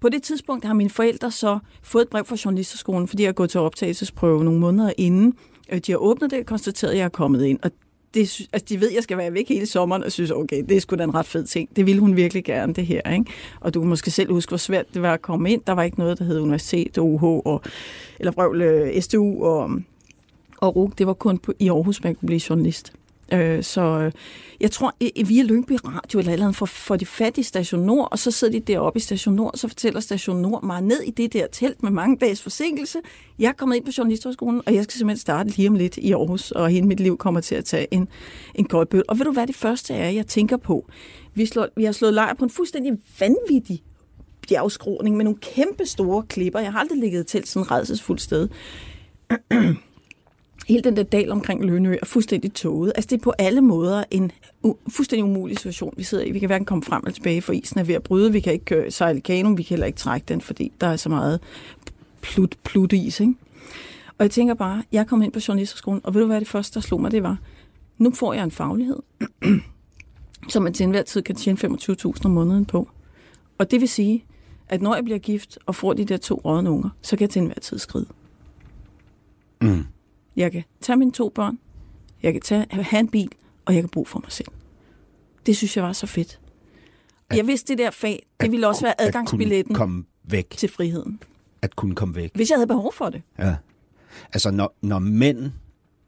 På det tidspunkt har mine forældre så fået et brev fra journalisterskolen, fordi jeg har gået til optagelsesprøve nogle måneder inden. Øh, de har åbnet det og konstateret, at jeg er kommet ind, og det, altså, de ved, at jeg skal være væk hele sommeren, og synes, okay, det er sgu da en ret fed ting. Det ville hun virkelig gerne, det her. Ikke? Og du kan måske selv huske, hvor svært det var at komme ind. Der var ikke noget, der hed universitet, OH, og, eller Brøvle, øh, SDU STU og, og RUG. Det var kun på, i Aarhus, man kunne blive journalist. Øh, så øh, jeg tror, via Lyngby Radio eller eller andet for, for de fattige Station Nord, og så sidder de deroppe i Station Nord, og så fortæller Station Nord mig ned i det der telt med mange dages forsinkelse. Jeg er kommet ind på Journalisthøjskolen, og jeg skal simpelthen starte lige om lidt i Aarhus, og hele mit liv kommer til at tage en, en kold bøl. Og ved du hvad det første er, jeg tænker på? Vi, slår, vi har slået lejr på en fuldstændig vanvittig bjergskråning med nogle kæmpe store klipper. Jeg har aldrig ligget i telt sådan et redselsfuldt sted. Hele den der dal omkring Lønø er fuldstændig tåget. Altså det er på alle måder en u- fuldstændig umulig situation, vi sidder i. Vi kan hverken komme frem eller tilbage, for isen er ved at bryde. Vi kan ikke øh, sejle kano, vi kan heller ikke trække den, fordi der er så meget plut, plut is. Ikke? Og jeg tænker bare, jeg kom ind på journalisterskolen, og ved du hvad det første, der slog mig, det var, nu får jeg en faglighed, (clears throat) som man til enhver tid kan tjene 25.000 om måneden på. Og det vil sige, at når jeg bliver gift og får de der to rådne unger, så kan jeg til enhver tid skride. Mm. Jeg kan tage mine to børn, jeg kan tage, have en bil, og jeg kan bo for mig selv. Det synes jeg var så fedt. Jeg vidste, det der fag, det ville også være At adgangsbilletten komme væk. til friheden. At kunne komme væk. Hvis jeg havde behov for det. Ja. Altså, når, når mænd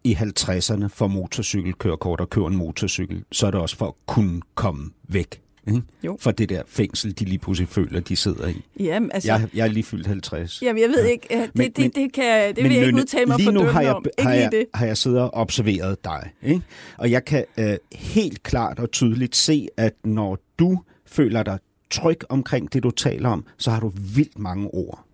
i 50'erne får motorcykelkørekort og kører en motorcykel, så er det også for at kunne komme væk. Ikke? Jo. For det der fængsel, de lige pludselig føler, de sidder i. Jamen, altså, Jeg, jeg er lige fyldt 50. Jamen, jeg ved ikke, ja, det, Men- det, men- det, kan, jeg- det Men vil jeg ikke udtale mig lige nu har jeg, om. har, Ikke lige jeg, det. har jeg siddet og observeret dig. Ikke? Og jeg kan øh, helt klart og tydeligt se, at når du føler dig tryg omkring det, du taler om, så har du vildt mange ord.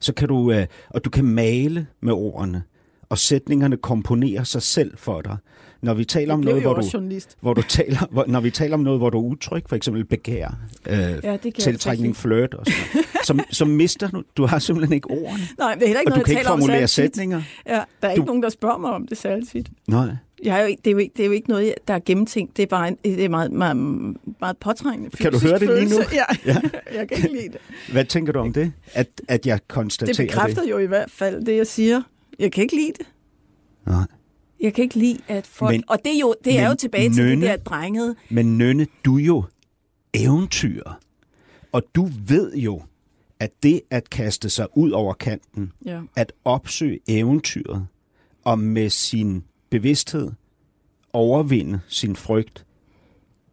Så kan du, øh, og du kan male med ordene, og sætningerne komponerer sig selv for dig. Når vi taler om noget, hvor du, journalist. hvor du taler, hvor, når vi taler om noget, hvor du er utryg, for eksempel begær, øh, det jeg tiltrækning, flirt og sådan noget, (laughs) så, så mister du, du har simpelthen ikke ordene. Nej, det er heller ikke Og du noget, kan ikke formulere sætninger. Ja, der er ikke Du- nogen, der spørger mig om det særligt tit. Nej. Jeg er jo ikke, det, er jo ikke, det er jo ikke noget, der er gennemtænkt. Det er bare en, det er meget, meget, meget påtrængende Kan du høre det lige nu? Ja, Ja. (laughs) jeg kan ikke lide det. Hvad tænker du om det? At, at jeg konstaterer Det bekræfter jo i hvert fald det, jeg siger. Jeg kan ikke lide det. Nej. Jeg kan ikke lide, at folk... Men- og det er jo, det er jo tilbage til Nynne- det der drengede. Men Nynne, du er jo eventyr. Og du ved jo, at det at kaste sig ud over kanten, Ja. at opsøge eventyret, og med sin bevidsthed overvinde sin frygt,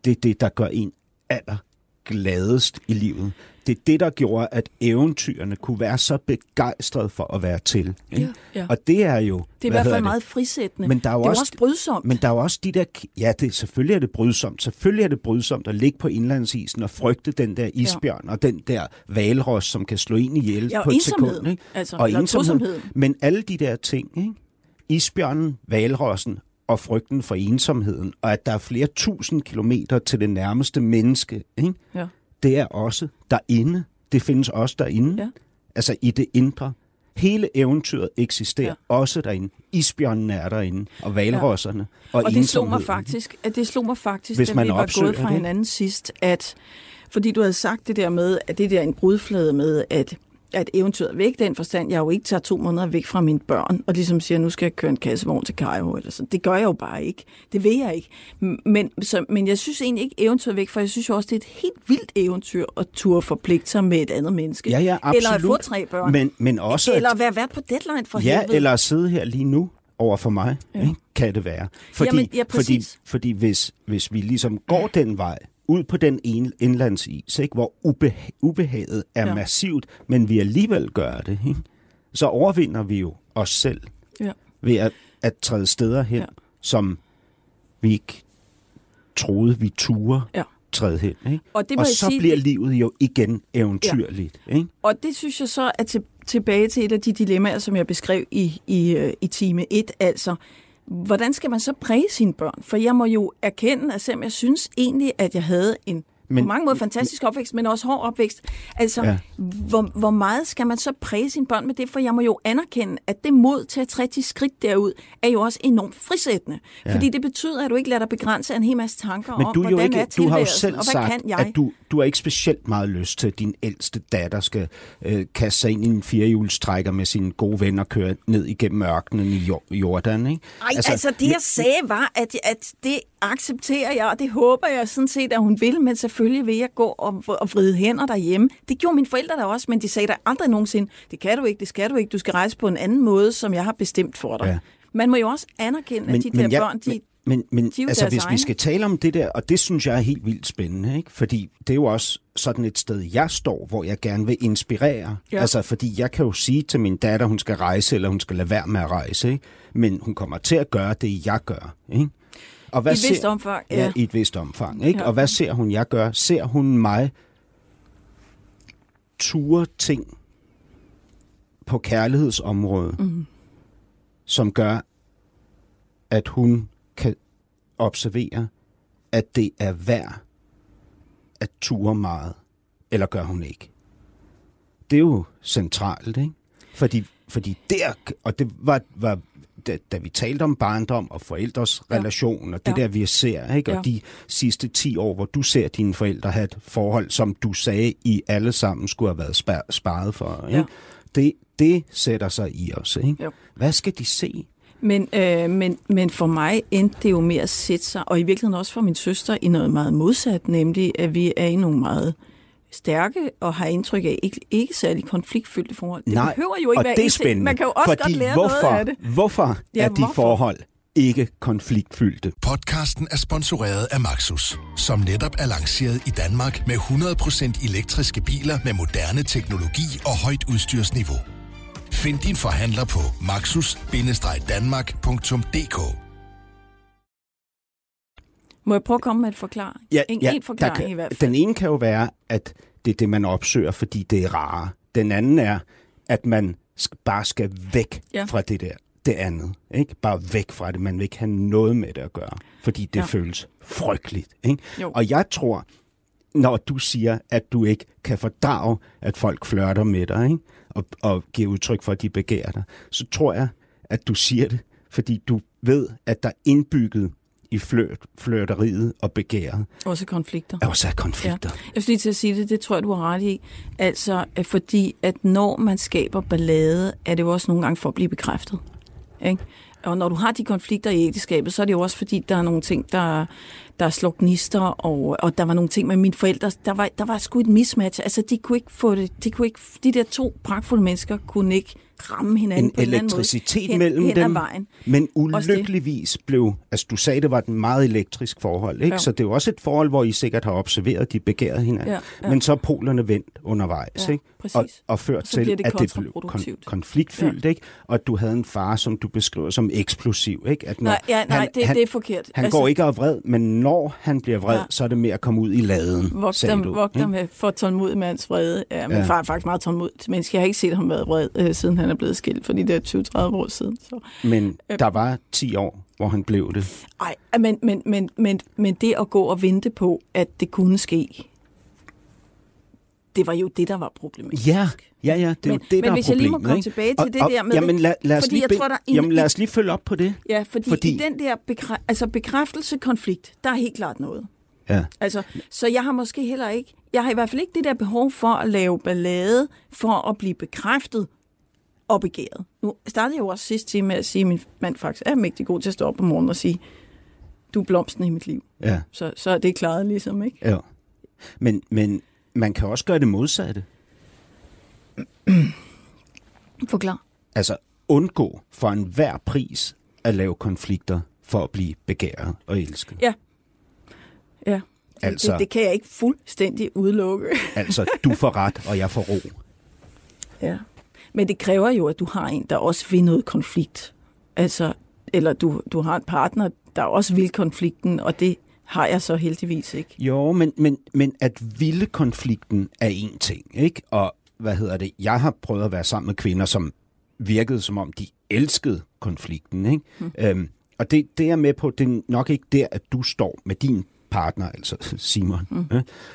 det er det, der gør en aller gladest i livet. Det er det, der gjorde, at eventyrene kunne være så begejstrede for at være til. ikke? Ja, ja. Og det er jo... Det er i hvert fald meget frisættende. Men der er jo det er også- også brydsomt. Men der er jo også de der... Ja, det, selvfølgelig er det brydsomt. Selvfølgelig er det brydsomt at ligge på indlandsisen og frygte den der isbjørn ja. og den der valros, som kan slå en ihjel Ja, på et sekund. Ikke? altså, og tosomheden. Men alle de der ting, ikke? isbjørnen, valrossen og frygten for ensomheden, og at der er flere tusind kilometer til det nærmeste menneske, ikke? Ja. Det er også derinde. Det findes også derinde. Ja. Altså i det indre. Hele eventyret eksisterer Ja. også derinde. Isbjørnene er derinde, og valrosserne. Ja. Og, Og det slog mig faktisk, at det slog mig faktisk, Hvis da man vi var gået fra det. hinanden sidst, at fordi du havde sagt det der med, at det der er en brudflade med, at at eventyret væk, den forstand, jeg jo ikke tager to måneder væk fra mine børn, og ligesom siger, nu skal jeg køre en kassevogn til Cairo, eller sådan. Det gør jeg jo bare ikke. Det vil jeg ikke. Men, så, men jeg synes egentlig ikke eventyret væk, for jeg synes jo også, det er et helt vildt eventyr at turde forpligte sig med et andet menneske. Ja, ja, absolut. Eller at få tre børn. Men, men også, eller at, være vært på deadline for ja, helvede. eller at sidde her lige nu over for mig, ja. ikke? kan det være. Fordi, Jamen, ja, fordi, fordi hvis, hvis vi ligesom går den vej, ud på den ene indlandsis, ikke? hvor ube, ubehaget er Ja. massivt, men vi alligevel gør det, ikke? så overvinder vi jo os selv Ja. ved at, at træde steder hen, Ja. som vi ikke troede, vi turde Ja. træde hen. Ikke? Og det må og så sige, bliver det- livet jo igen eventyrligt. Ja. Ikke? Og det synes jeg så er til, tilbage til et af de dilemmaer, som jeg beskrev i, i, øh, i time 1. Altså, hvordan skal man så præge sine børn? For jeg må jo erkende, at selvom jeg synes egentlig, at jeg havde en men, på mange måder fantastisk opvækst, men også hård opvækst. Altså, ja. hvor, hvor meget skal man så præge sine børn med det? For jeg må jo anerkende, at det mod til at træde de skridt derud, er jo også enormt frisættende. Ja. Fordi det betyder, at du ikke lader dig begrænse af en hel masse tanker men om, du jo hvordan ikke, er du har jo selv og sagt, kan jeg? at du, du har ikke specielt meget lyst til, at din ældste datter skal øh, kaste sig ind i en firehjulstrækker med sine gode venner og køre ned igennem ørkenen i Jordan. Ikke? Ej, altså, altså det jeg sagde var, at, at det accepterer jeg, og det håber jeg sådan set, at hun vil, men selvfølgelig vil jeg gå og, og vride hænder derhjemme. Det gjorde mine forældre da også, men de sagde da aldrig nogensinde, det kan du ikke, det skal du ikke, du skal rejse på en anden måde, som jeg har bestemt for dig. Ja. Man må jo også anerkende, men, at de der jeg, børn, de, men, men, men de altså, hvis vi egne. skal tale om det der, og det synes jeg er helt vildt spændende, ikke? fordi det er jo også sådan et sted, jeg står, hvor jeg gerne vil inspirere. Ja. Altså, fordi jeg kan jo sige til min datter, hun skal rejse, eller hun skal lade være med at rejse, ikke? men hun kommer til at gøre det, jeg gør. Ikke? Og I et vist omfang, ja. ja. i et vist omfang. Ikke? Ja. Og hvad ser hun, jeg gør? Ser hun mig ture ting på kærlighedsområdet, mm. som gør, at hun kan observere, at det er værd at ture meget, eller gør hun ikke? Det er jo centralt, ikke? Fordi, fordi der, og det var, var da, da vi talte om barndom og forældres Ja. ja. relation, og det Ja. ja. der vi ser, ikke? Ja. og de sidste 10 år, hvor du ser dine forældre have et forhold, som du sagde, I alle sammen skulle have været spar- sparet for. Ikke? Ja. Det, det sætter sig i os. Ikke? Jo. Hvad skal de se? Men, øh, men, men for mig endte det jo med at sætte sig, og i virkeligheden også for min søster, i noget meget modsat, nemlig at vi er i nogle meget stærke og har indtryk af ikke, ikke særlig konfliktfyldte forhold. Det Nej, behøver jo ikke og være det er spændende. Man kan jo også fordi godt lære hvorfor, noget af det. Hvorfor Ja, er de hvorfor? forhold ikke konfliktfyldte? Podcasten er sponsoreret af Maxus, som netop er lanceret i Danmark med 100% elektriske biler med moderne teknologi og højt udstyrsniveau. Find din forhandler på maxus-danmark.dk Må jeg prøve at komme med et forklaring? en, en forklaring kan, i hvert fald. Den ene kan jo være, at det er det, man opsøger, fordi det er rare. Den anden er, at man bare skal væk Ja. ja. fra det der, det andet. Ikke? Bare væk fra det. Man vil ikke have noget med det at gøre, fordi det Ja. ja. føles frygteligt. Ikke? Jo. Og jeg tror, når du siger, at du ikke kan fordrage, at folk flørter med dig, ikke? Og, og giver udtryk for, at de begærer dig, så tror jeg, at du siger det, fordi du ved, at der er indbygget i flørt, flørteriet og begæret Også konflikter. er også er konflikter. Ja. Jeg skulle lige til at sige det, det tror jeg, du har ret i. Altså, fordi at når man skaber ballade, er det jo også nogle gange for at blive bekræftet. Ikke? Og når du har de konflikter i ægteskabet, så er det jo også fordi, der er nogle ting, der, der slår gnister, og, og der var nogle ting med mine forældre, der var, der var sgu et mismatch. Altså, de kunne ikke få det, de, kunne ikke, de der to pragtfulde mennesker kunne ikke ramme hinanden En på en eller anden måde. elektricitet hen, mellem hen ad dem. vejen. Men ulykkeligvis blev, altså du sagde, det var et meget elektrisk forhold, ikke? Ja. så det er jo også et forhold, hvor I sikkert har observeret, de begærede hinanden. Ja, ja. Men så er polerne vendt undervejs, Ja, ikke? Præcis. Og, og ført Og til, det at det blev kon- konfliktfyldt, ikke? og at du havde en far, som du beskriver som eksplosiv. Ikke? At når Nej, ja, nej han, det, han, det er forkert. Han altså, går ikke af vred, men når han bliver vred, Ja. ja. så er det med at komme ud i laden, Vogt sagde dem, du. vogt ikke? dem med for tålmodig hans vrede. Ja, min ja. Ja. far er faktisk meget tålmodig mennesker. Jeg har ikke set ham være vred, øh, siden han er blevet skilt for de der 20-30 år siden. Så. Men der var 10 år, hvor han blev det. Ej, men, men, men, men, men det at gå og vente på, at det kunne ske, det var jo det, der var problematisk. Ja, ja, ja, det er Men- jo det, men der er hvis jeg lige må problemet, komme ikke? tilbage til det og, der med jamen, det, lad, lad, os fordi lige jeg tror, der er en- jamen, lad os lige følge op på det. Ja, fordi, Fordi- i den der bekræ- altså bekræftelse-konflikt, der er helt klart noget. Ja. Altså, så jeg har måske heller ikke, jeg har i hvert fald ikke det der behov for at lave ballade, for at blive bekræftet og begæret. Nu startede jeg jo også sidst time med at sige, at min mand faktisk er mægtig god til at stå op om morgenen og sige, du er blomsten i mit liv. Ja, Så, så er det klaret ligesom, ikke? ja. Men, men man kan også gøre det modsatte. (clears throat) Forklar. Altså undgå for enhver pris at lave konflikter for at blive begæret og elsket. Ja. Ja. Altså- det, det kan jeg ikke fuldstændig udelukke. (laughs) Altså, du får ret, og jeg får ro. Ja. Men det kræver jo, at du har en, der også vil noget konflikt. Altså, eller du, du har en partner, der også vil konflikten, og det har jeg så heldigvis ikke. Jo, men, men, men at ville konflikten er en ting, ikke? Og hvad hedder det? Jeg har prøvet at være sammen med kvinder, som virkede som om, de elskede konflikten, ikke? Mm. Øhm, og det, det er jeg med på, det er nok ikke der, at du står med din partner, altså Simon. Mm.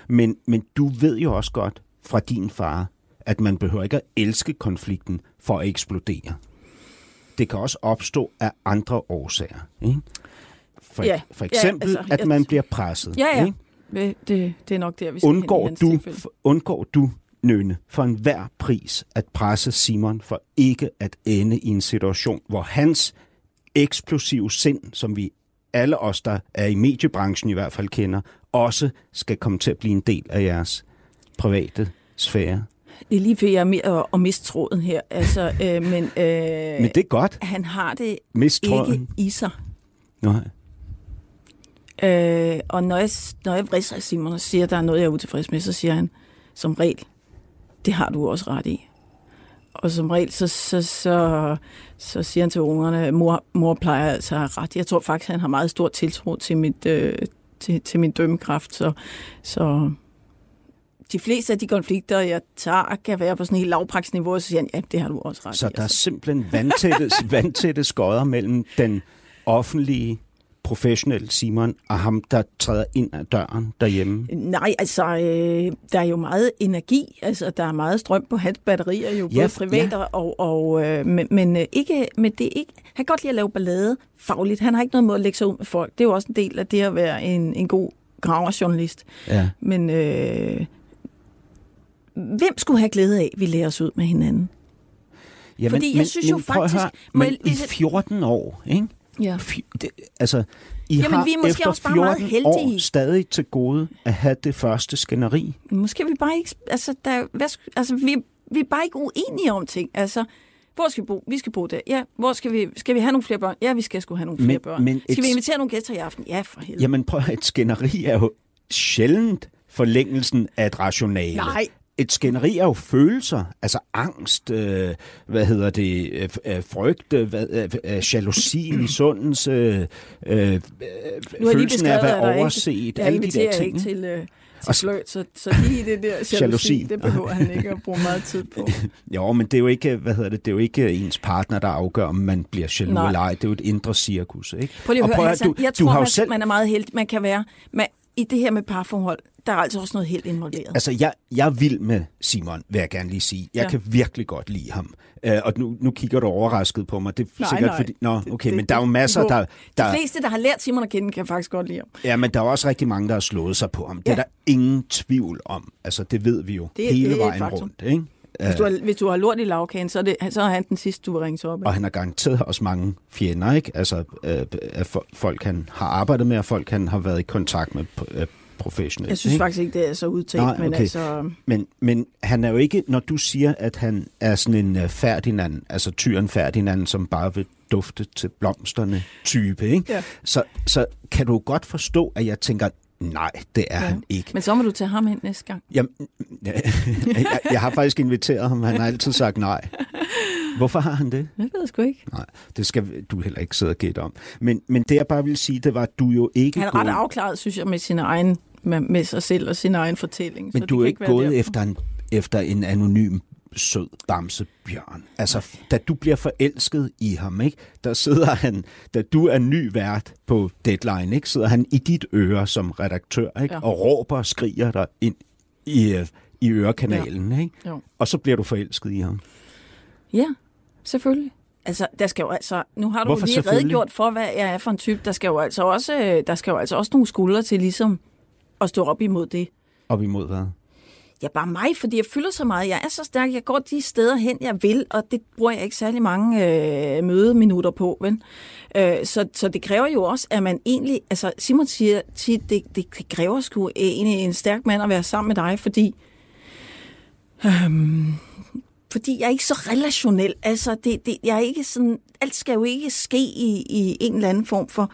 Men, men du ved jo også godt fra din far, at man behøver ikke at elske konflikten for at eksplodere. Det kan også opstå af andre årsager. Ikke? For, Ja, for ja, eksempel, altså, at man bliver presset. Ja, ja. Ikke? Det, det, er nok der, vi skal hen Undgår hans du, undgår du, Nøne, for enhver pris at presse Simon for ikke at ende i en situation, hvor hans eksplosive sind, som vi alle os, der er i mediebranchen i hvert fald kender, også skal komme til at blive en del af jeres private sfære. Det er lige før, jeg er med at, at miste tråden her. Altså, øh, men, øh, Men det er godt. han har det ikke i sig. Nej. Øh, og når jeg, når jeg vridser Simon og siger, at der er noget, jeg er utilfreds med, så siger han som regel, det har du også ret i. Og som regel, så, så, så, så siger han til ungerne, mor, mor plejer altså at ret. Jeg tror faktisk, han har meget stor tiltro til, mit, øh, til, til min dømmekraft. Så, så de fleste af de konflikter, jeg tager, kan være på sådan et helt lavpraksniveau, og så siger han, ja, det har du også ret Så i. der er Altså. simpelthen vandtætte, vandtætte skodder mellem den offentlige, professionelle Simon og ham, der træder ind ad døren derhjemme. Nej, altså, øh, der er jo meget energi, altså der er meget strøm på hans batterier, jo Ja, både privat ja. og, og øh, men, men, øh, ikke, men det er ikke, han kan godt lide at lave ballade fagligt, han har ikke noget mod at lægge sig ud med folk, det er jo også en del af det at være en, en god graverjournalist, Ja. men øh, hvem skulle have glæde af, at vi lærer os ud med hinanden? Jamen, Fordi jeg synes jo prøv at faktisk- høre, men jeg i lige sætte- 14 år, ikke? Ja. Det, altså, I Jamen, har vi er måske efter også bare meget 14 år heldige. stadig til gode at have det første skænderi. Måske er vi bare ikke, altså, der, hvad, altså vi, vi er bare ikke uenige om ting, altså, hvor skal vi bo? Vi skal bo der. Ja, hvor skal vi, skal vi have nogle flere børn? Ja, vi skal sgu have nogle flere Men- børn. men skal et- vi invitere nogle gæster i aften? Ja, for helvede. Jamen prøv at et skænderi er jo sjældent forlængelsen af et rationale. Nej. Et skænderi er jo følelser, altså angst, øh, hvad hedder det, øh, øh, frygt, øh, hvad, øh, øh, jalousi, misundelse, (clears throat) øh, øh, nu har jeg lige følelsen af at være overset, ikke, alle de der ting. ikke til, øh, til fløjt, så, så lige det der jalousi, Jalousi. det behøver han ikke at bruge meget tid på. (laughs) Jo, men det er jo ikke, hvad hedder det, det er jo ikke ens partner, der afgør, om man bliver jaloux Nej. eller ej. Det er jo et indre cirkus, ikke? Prøv lige at Og høre, at Hassan, jeg du tror, har man, selv, man er meget heldig. Man kan være, man, i det her med parforhold, der er altså også noget helt involveret. Altså, jeg, jeg er vild med Simon, vil jeg gerne lige sige. Jeg Ja. kan virkelig godt lide ham. Uh, og nu, nu kigger du overrasket på mig. Det er Nej, sikkert nej. fordi... Nå, Det- okay, det- men der er jo det- masser, det- der... De der fleste, der har lært Simon at kende, kan faktisk godt lide ham. ja, men der er også rigtig mange, der har slået sig på ham. Det er Ja. der ingen tvivl om. Altså, det ved vi jo Det- hele det er et vejen rundt, ikke? Hvis du, har, hvis du har lort i lavkagen, så er, det, så er han den sidste, du vil ringe op. af. Og han har garanteret også mange fjender, ikke? Altså, øh, fo- folk han har arbejdet med, og folk han har været i kontakt med øh, professionelt. Jeg synes ikke? faktisk ikke, det er så udtalt, Nej, men okay. altså... Men, men han er jo ikke, når du siger, at han er sådan en uh, Ferdinand, altså tyren Ferdinand, som bare vil dufte til blomsterne type, ikke? Ja. Så, så kan du godt forstå, at jeg tænker, nej, det er Ja. han ikke. Men så må du tage ham hen næste gang. Jamen, (laughs) jeg, jeg har faktisk inviteret ham, han har altid sagt nej. Hvorfor har han det? Jeg ved sgu ikke. Nej, det skal du heller ikke sidde og gætte om. Men, men det jeg bare vil sige, det var, at du jo ikke Han er ret afklaret, synes jeg, med sin egen med, med sig selv og sin egen fortælling. Men så du det er ikke være gået derfor. efter en, efter en anonym sød bamsebjørn. Altså, da du bliver forelsket i ham, ikke, der sidder han, da du er ny vært på Deadline, ikke, sidder han i dit øre som redaktør, ikke, Ja. og råber og skriger dig ind i, i ørekanalen, ikke? Jo. Og så bliver du forelsket i ham. Ja, selvfølgelig. Altså, der skal jo altså, nu har du Hvorfor lige redegjort for, hvad jeg er for en type. Der skal jo altså også, øh, der skal jo altså også nogle skuldre til ligesom at stå op imod det. Op imod hvad? Ja, bare mig, fordi jeg fylder så meget. Jeg er så stærk, jeg går de steder hen, jeg vil, og det bruger jeg ikke særlig mange øh, mødeminutter på. Vel? Øh, så, så det kræver jo også, at man egentlig... Altså, Simon siger tit, det, det, det kræver sgu egentlig en stærk mand at være sammen med dig, fordi... Øhm, fordi jeg er ikke så relationel. Altså, det, det, jeg er ikke sådan... Alt skal jo ikke ske i, i en eller anden form for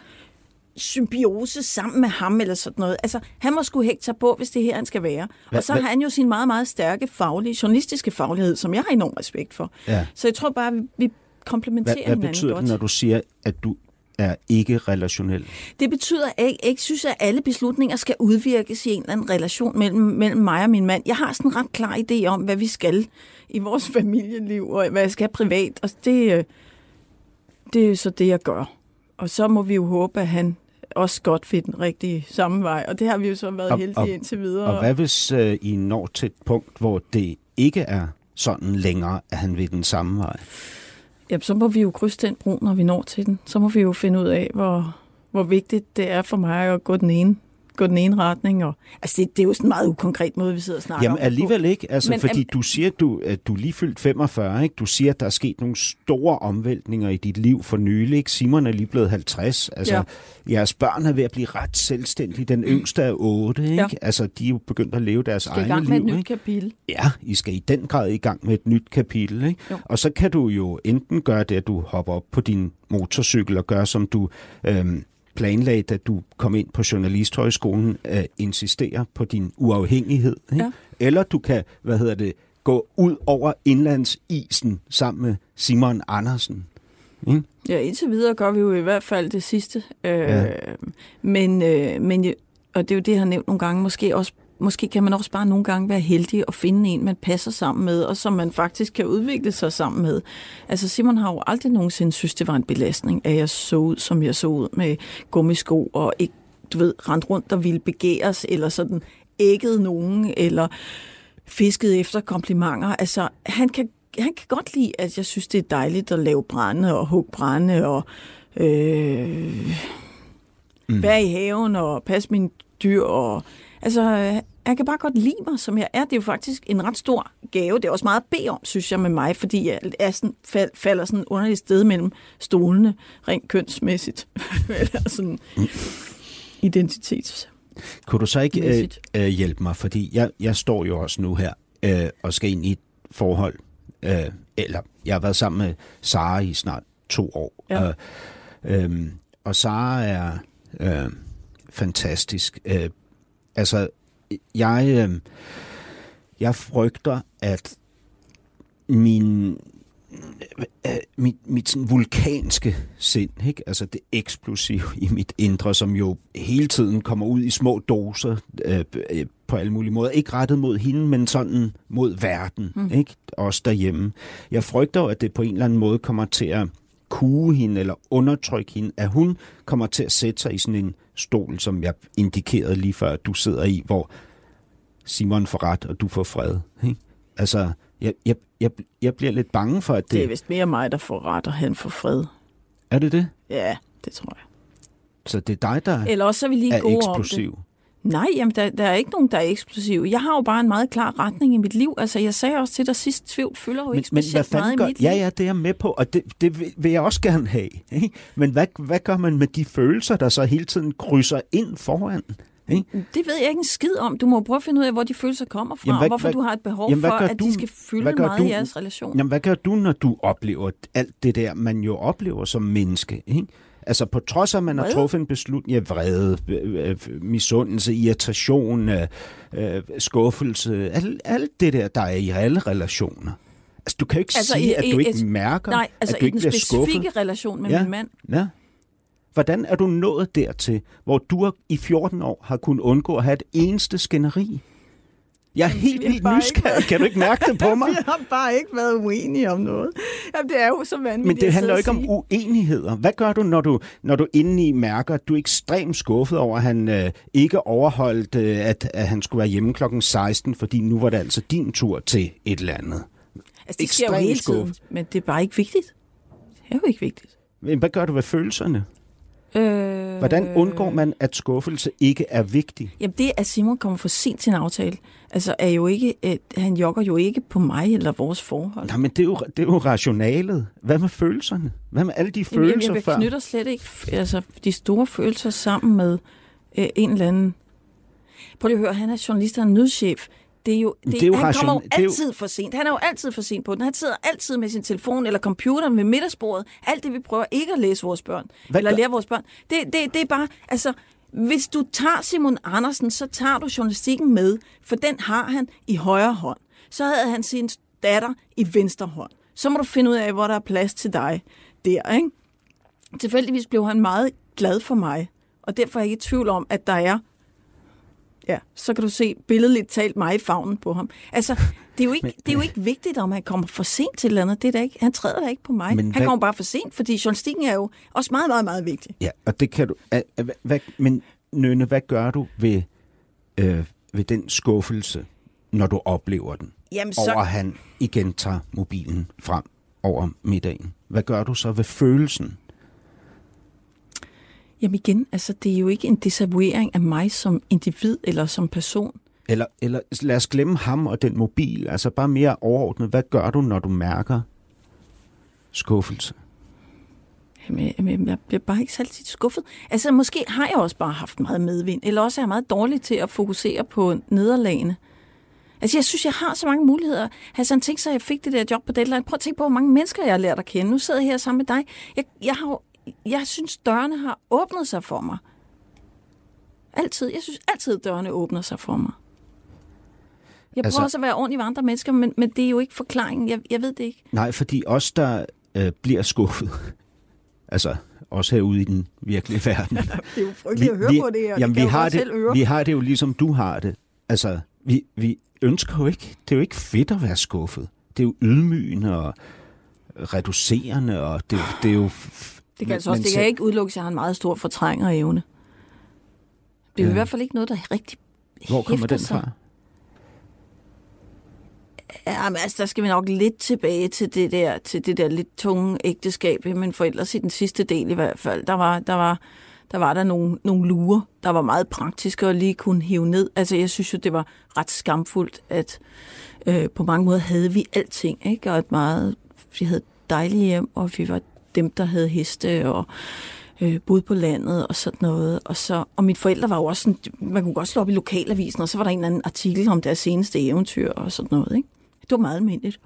symbiose sammen med ham eller sådan noget. Altså, han må skulle hægte sig på, hvis det er her, han skal være. Hva- og så hva- har han jo sin meget, meget stærke faglige, journalistiske faglighed, som jeg har enorm respekt for. Ja. Så jeg tror bare, vi, vi komplementerer Hvad, hvad hinanden betyder godt. det, når du siger, at du er ikke relationel? Det betyder, at jeg ikke synes, at alle beslutninger skal udvirkes i en eller anden relation mellem, mellem mig og min mand. Jeg har sådan en ret klar idé om, hvad vi skal i vores (laughs) familieliv, og hvad jeg skal privat. Og det, øh, det er så det, jeg gør. Og så må vi jo håbe, at han også godt ved den rigtige samme vej. Og det har vi jo så været Og- heldige og- indtil videre. Og hvad hvis øh, I når til et punkt, hvor det ikke er sådan længere, at han vil den samme vej? Jamen, så må vi jo krydse den bro, når vi når til den. Så må vi jo finde ud af, hvor, hvor vigtigt det er for mig at gå den ene, gå den ene retning. Og, altså, det, det er jo sådan en meget ukonkret måde, vi sidder og snakker Jamen om. på. alligevel ikke, altså, Men, fordi am- du siger, du, at du er lige fyldt 45, ikke? Du siger, at der er sket nogle store omvæltninger i dit liv for nylig, ikke? Simon er lige blevet 50, altså Ja. jeres børn er ved at blive ret selvstændige. Den yngste er 8, ikke? Ja. Altså, de er jo begyndt at leve deres Skal i egne gang med liv, et nyt ikke? kapitel. Ja, I skal i den grad i gang med et nyt kapitel. Ikke? Jo. Og så kan du jo enten gøre det, at du hopper op på din motorcykel og gør, som du øhm, planlagde, da du kom ind på Journalisthøjskolen, øh, insistere på din uafhængighed. Ikke? Ja. Eller du kan, hvad hedder det, gå ud over indlandsisen sammen med Simon Andersen. Ikke? Ja, indtil videre gør vi jo i hvert fald det sidste. Øh, Ja. Men, øh, men og det er jo det, jeg har nævnt nogle gange. Måske, også, måske kan man også bare nogle gange være heldig at finde en, man passer sammen med, og som man faktisk kan udvikle sig sammen med. Altså Simon har jo aldrig nogensinde synes, det var en belastning, at jeg så ud, som jeg så ud med gummisko, og ikke, du ved, rent rundt og ville begæres, eller sådan ægget nogen, eller fisket efter komplimenter. Altså, han kan, han kan godt lide, at jeg synes, det er dejligt at lave brænde og hugge brænde og øh, mm. være i haven og passe mine dyr. Og, altså, øh, han kan bare godt lide mig, som jeg er. Det er jo faktisk en ret stor gave. Det er også meget at bede om, synes jeg, med mig, fordi jeg er sådan, fal, falder sådan underligt sted mellem stolene, rent kønsmæssigt. (laughs) Eller sådan identitets. Kunne du så ikke øh, Mæssigt. øh, hjælpe mig? Fordi jeg, jeg står jo også nu her øh, og skal ind i et forhold. Øh, eller jeg har været sammen med Sara i snart to år. Ja. Og, øh, og Sara er øh, fantastisk. Øh, altså, jeg, øh, jeg frygter, at min øh, mit, mit sådan vulkanske sind, ikke? altså det eksplosive i mit indre, som jo hele tiden kommer ud i små doser øh, øh, på alle mulige måder. Ikke rettet mod hende, men sådan mod verden, mm. ikke? også derhjemme. Jeg frygter at det på en eller anden måde kommer til at kue hende eller undertrykke hende, at hun kommer til at sætte sig i sådan en stol, som jeg indikerede lige før, du sidder i, hvor Simon får ret, og du får fred. Ikke? Altså, jeg, jeg, jeg, jeg bliver lidt bange for, at det... Det er vist mere mig, der får ret, og han får fred. Er det det? Ja, det tror jeg. Så det er dig, der Eller også er vi lige er gode om det. Nej, jamen, der, der er ikke nogen, der er eksplosiv. Jeg har jo bare en meget klar retning i mit liv. Altså, jeg sagde også til dig sidst, tvivl fylder jo Men, ikke men hvad specielt meget i gør... mit liv. Ja, ja, det er jeg med på, og det, det vil, jeg også gerne have. Ikke? Men hvad, hvad gør man med de følelser, der så hele tiden krydser ind foran? Ikke? Det ved jeg ikke en skid om. Du må prøve at finde ud af, hvor de følelser kommer fra, Jamen, hvad- og hvorfor hvad- du har et behov Jamen, hvad for, at du- de skal fylde hvad meget du- i jeres relation. Jamen, hvad gør du, når du oplever alt det der, man jo oplever som menneske? Ikke? Altså på trods af, at man har Vrede? truffet en beslutning, ja, vrede, øh, øh, misundelse, irritation, øh, skuffelse, alt, alt det der, der er i alle relationer. Altså du kan jo ikke Altså, sige, i- at i- du ikke et- mærker, Nej, altså at du i ikke den bliver skuffet. specifikke relation med Ja. min mand. Ja. Hvordan er du nået dertil, hvor du har- i 14 år har kunnet undgå at have et eneste skænderi? Jeg er helt vildt ikke nysgerrig. Kan du ikke mærke det på (laughs) mig? Vi har bare ikke været uenige om noget. Jamen, det er jo så vanvittigt Men det handler jo ikke om uenigheder. Hvad gør du, når du, når du indeni mærker, at du er ekstremt skuffet over, at han øh, ikke overholdt, øh, at, at han skulle være hjemme klokken 16, fordi nu var det altså din tur til et eller andet. Altså, det sker jo ekstremt hele tiden, skuffet. men det er bare ikke vigtigt. Det er jo ikke vigtigt. Men hvad gør du ved følelserne? Øh, Hvordan undgår man, at skuffelse ikke er vigtig? Jamen det, at Simon kommer for sent til en aftale, altså er jo ikke, øh, han jogger jo ikke på mig eller vores forhold. Nej, men det er, jo, det er jo rationalet. Hvad med følelserne? Hvad med alle de Jamen, jeg, følelser jeg før? knytter slet ikke altså, de store følelser sammen med øh, en eller anden. Prøv lige at høre, han er journalist og en nødchef. Det er jo, det, det er jo han kommer jo altid for sent. Han er jo altid for sent på den. Han sidder altid med sin telefon eller computer ved middagsbordet. Alt det, vi prøver ikke at læse vores børn. Hvad eller gør- lære vores børn. Det, det, det er bare, altså, hvis du tager Simon Andersen, så tager du journalistikken med, for den har han i højre hånd. Så havde han sin datter i venstre hånd. Så må du finde ud af, hvor der er plads til dig der, ikke? Tilfældigvis blev han meget glad for mig, og derfor er jeg ikke i tvivl om, at der er Ja, så kan du se billedligt talt mig i favnen på ham. Altså, det er jo ikke, (laughs) men, det er jo ikke vigtigt, om han kommer for sent til eller andet. Det er ikke, han træder da ikke på mig. Men han hvad, kommer bare for sent, fordi journalistikken er jo også meget, meget, meget vigtig. Ja, og det kan du... Hvad, hvad, men Nønne, hvad gør du ved, øh, ved den skuffelse, når du oplever den? Jamen, så... Over at han igen tager mobilen frem over middagen. Hvad gør du så ved følelsen? Jamen igen, altså det er jo ikke en desavouering af mig som individ eller som person. Eller, eller lad os glemme ham og den mobil. Altså bare mere overordnet. Hvad gør du, når du mærker skuffelse? Jamen, jeg bliver bare ikke altid skuffet. Altså, måske har jeg også bare haft meget medvind, eller også er jeg meget dårlig til at fokusere på nederlagene. Altså, jeg synes, jeg har så mange muligheder. Hassan, tænk så, at jeg fik det der job på Deadline. Prøv at tænke på, hvor mange mennesker jeg har lært at kende. Nu sidder jeg her sammen med dig. Jeg, jeg, har, jeg synes, dørene har åbnet sig for mig. Altid. Jeg synes altid, dørene åbner sig for mig. Jeg prøver altså, også at være ordentlig ved andre mennesker, men, men det er jo ikke forklaringen. Jeg, jeg ved det ikke. Nej, fordi os, der øh, bliver skuffet, (laughs) altså også herude i den virkelige (laughs) verden. det er jo frygteligt vi, at høre vi, på det her. Jamen, det vi, har det, vi har det jo ligesom du har det. Altså, vi, vi ønsker jo ikke, det er jo ikke fedt at være skuffet. Det er jo ydmygende og reducerende, og det, det er jo... Det kan altså også, det kan ikke udelukke, at jeg har en meget stor fortrænger evne. Det er ja. i hvert fald ikke noget, der rigtig Hvor kommer den fra? Jamen, altså, der skal vi nok lidt tilbage til det der, til det der lidt tunge ægteskab med mine forældre, i den sidste del i hvert fald. Der var der, var, der, var der nogle, nogle lurer, der var meget praktiske at lige kunne hive ned. Altså, jeg synes jo, det var ret skamfuldt, at øh, på mange måder havde vi alting, ikke? Og et meget, vi havde dejlige hjem, og vi var dem, der havde heste, og øh, boede på landet og sådan noget. Og, så, og mine forældre var jo også sådan, man kunne godt slå op i lokalavisen, og så var der en eller anden artikel om deres seneste eventyr og sådan noget. Ikke? Det var meget almindeligt.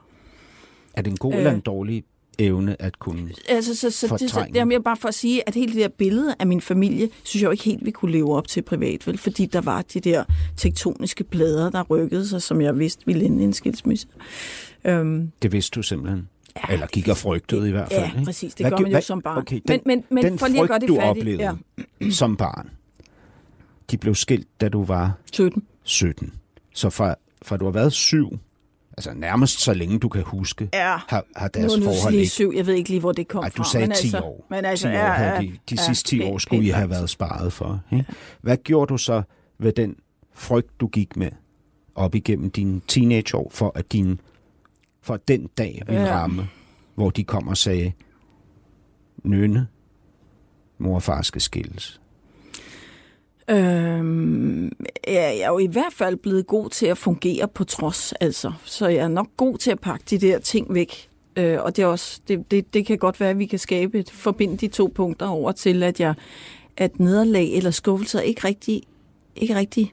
Er det en god øh, eller en dårlig evne at kunne altså, så, så det, så, jamen, jeg bare for at sige, at hele det der billede af min familie, synes jeg jo ikke helt, vi kunne leve op til privat, vel? fordi der var de der tektoniske plader, der rykkede sig, som jeg vidste ville ende en skilsmisse. Um, det vidste du simpelthen? Ja, Eller gik og frygtede i hvert fald. Ja, ikke? præcis. Det hvad, gør man jo hvad, som barn. Okay, den, men, men, men den for lige at gøre det du færdigt, oplevede ja. som barn, de blev skilt, da du var 17. 17. Så fra, fra du har været syv altså nærmest så længe du kan huske, ja. har, har deres nu, nu forhold ikke... syv, jeg ved ikke lige, hvor det kom Ej, fra. du sagde men 10 altså, år. Men altså, 10 år ja, ja, de, de ja, sidste 10 år skulle I have været sparet for. Ikke? Hvad gjorde du så ved den frygt, du gik med op igennem dine teenageår, for at din for den dag ville ja. ramme, hvor de kom og sagde, Nønne, mor og far skal skilles? Øhm, jeg er jo i hvert fald blevet god til at fungere på trods, altså. Så jeg er nok god til at pakke de der ting væk. Øh, og det, er også, det, det, det kan godt være, at vi kan skabe et, forbinde de to punkter over til, at jeg at nederlag eller skuffelser ikke rigtig, ikke rigtig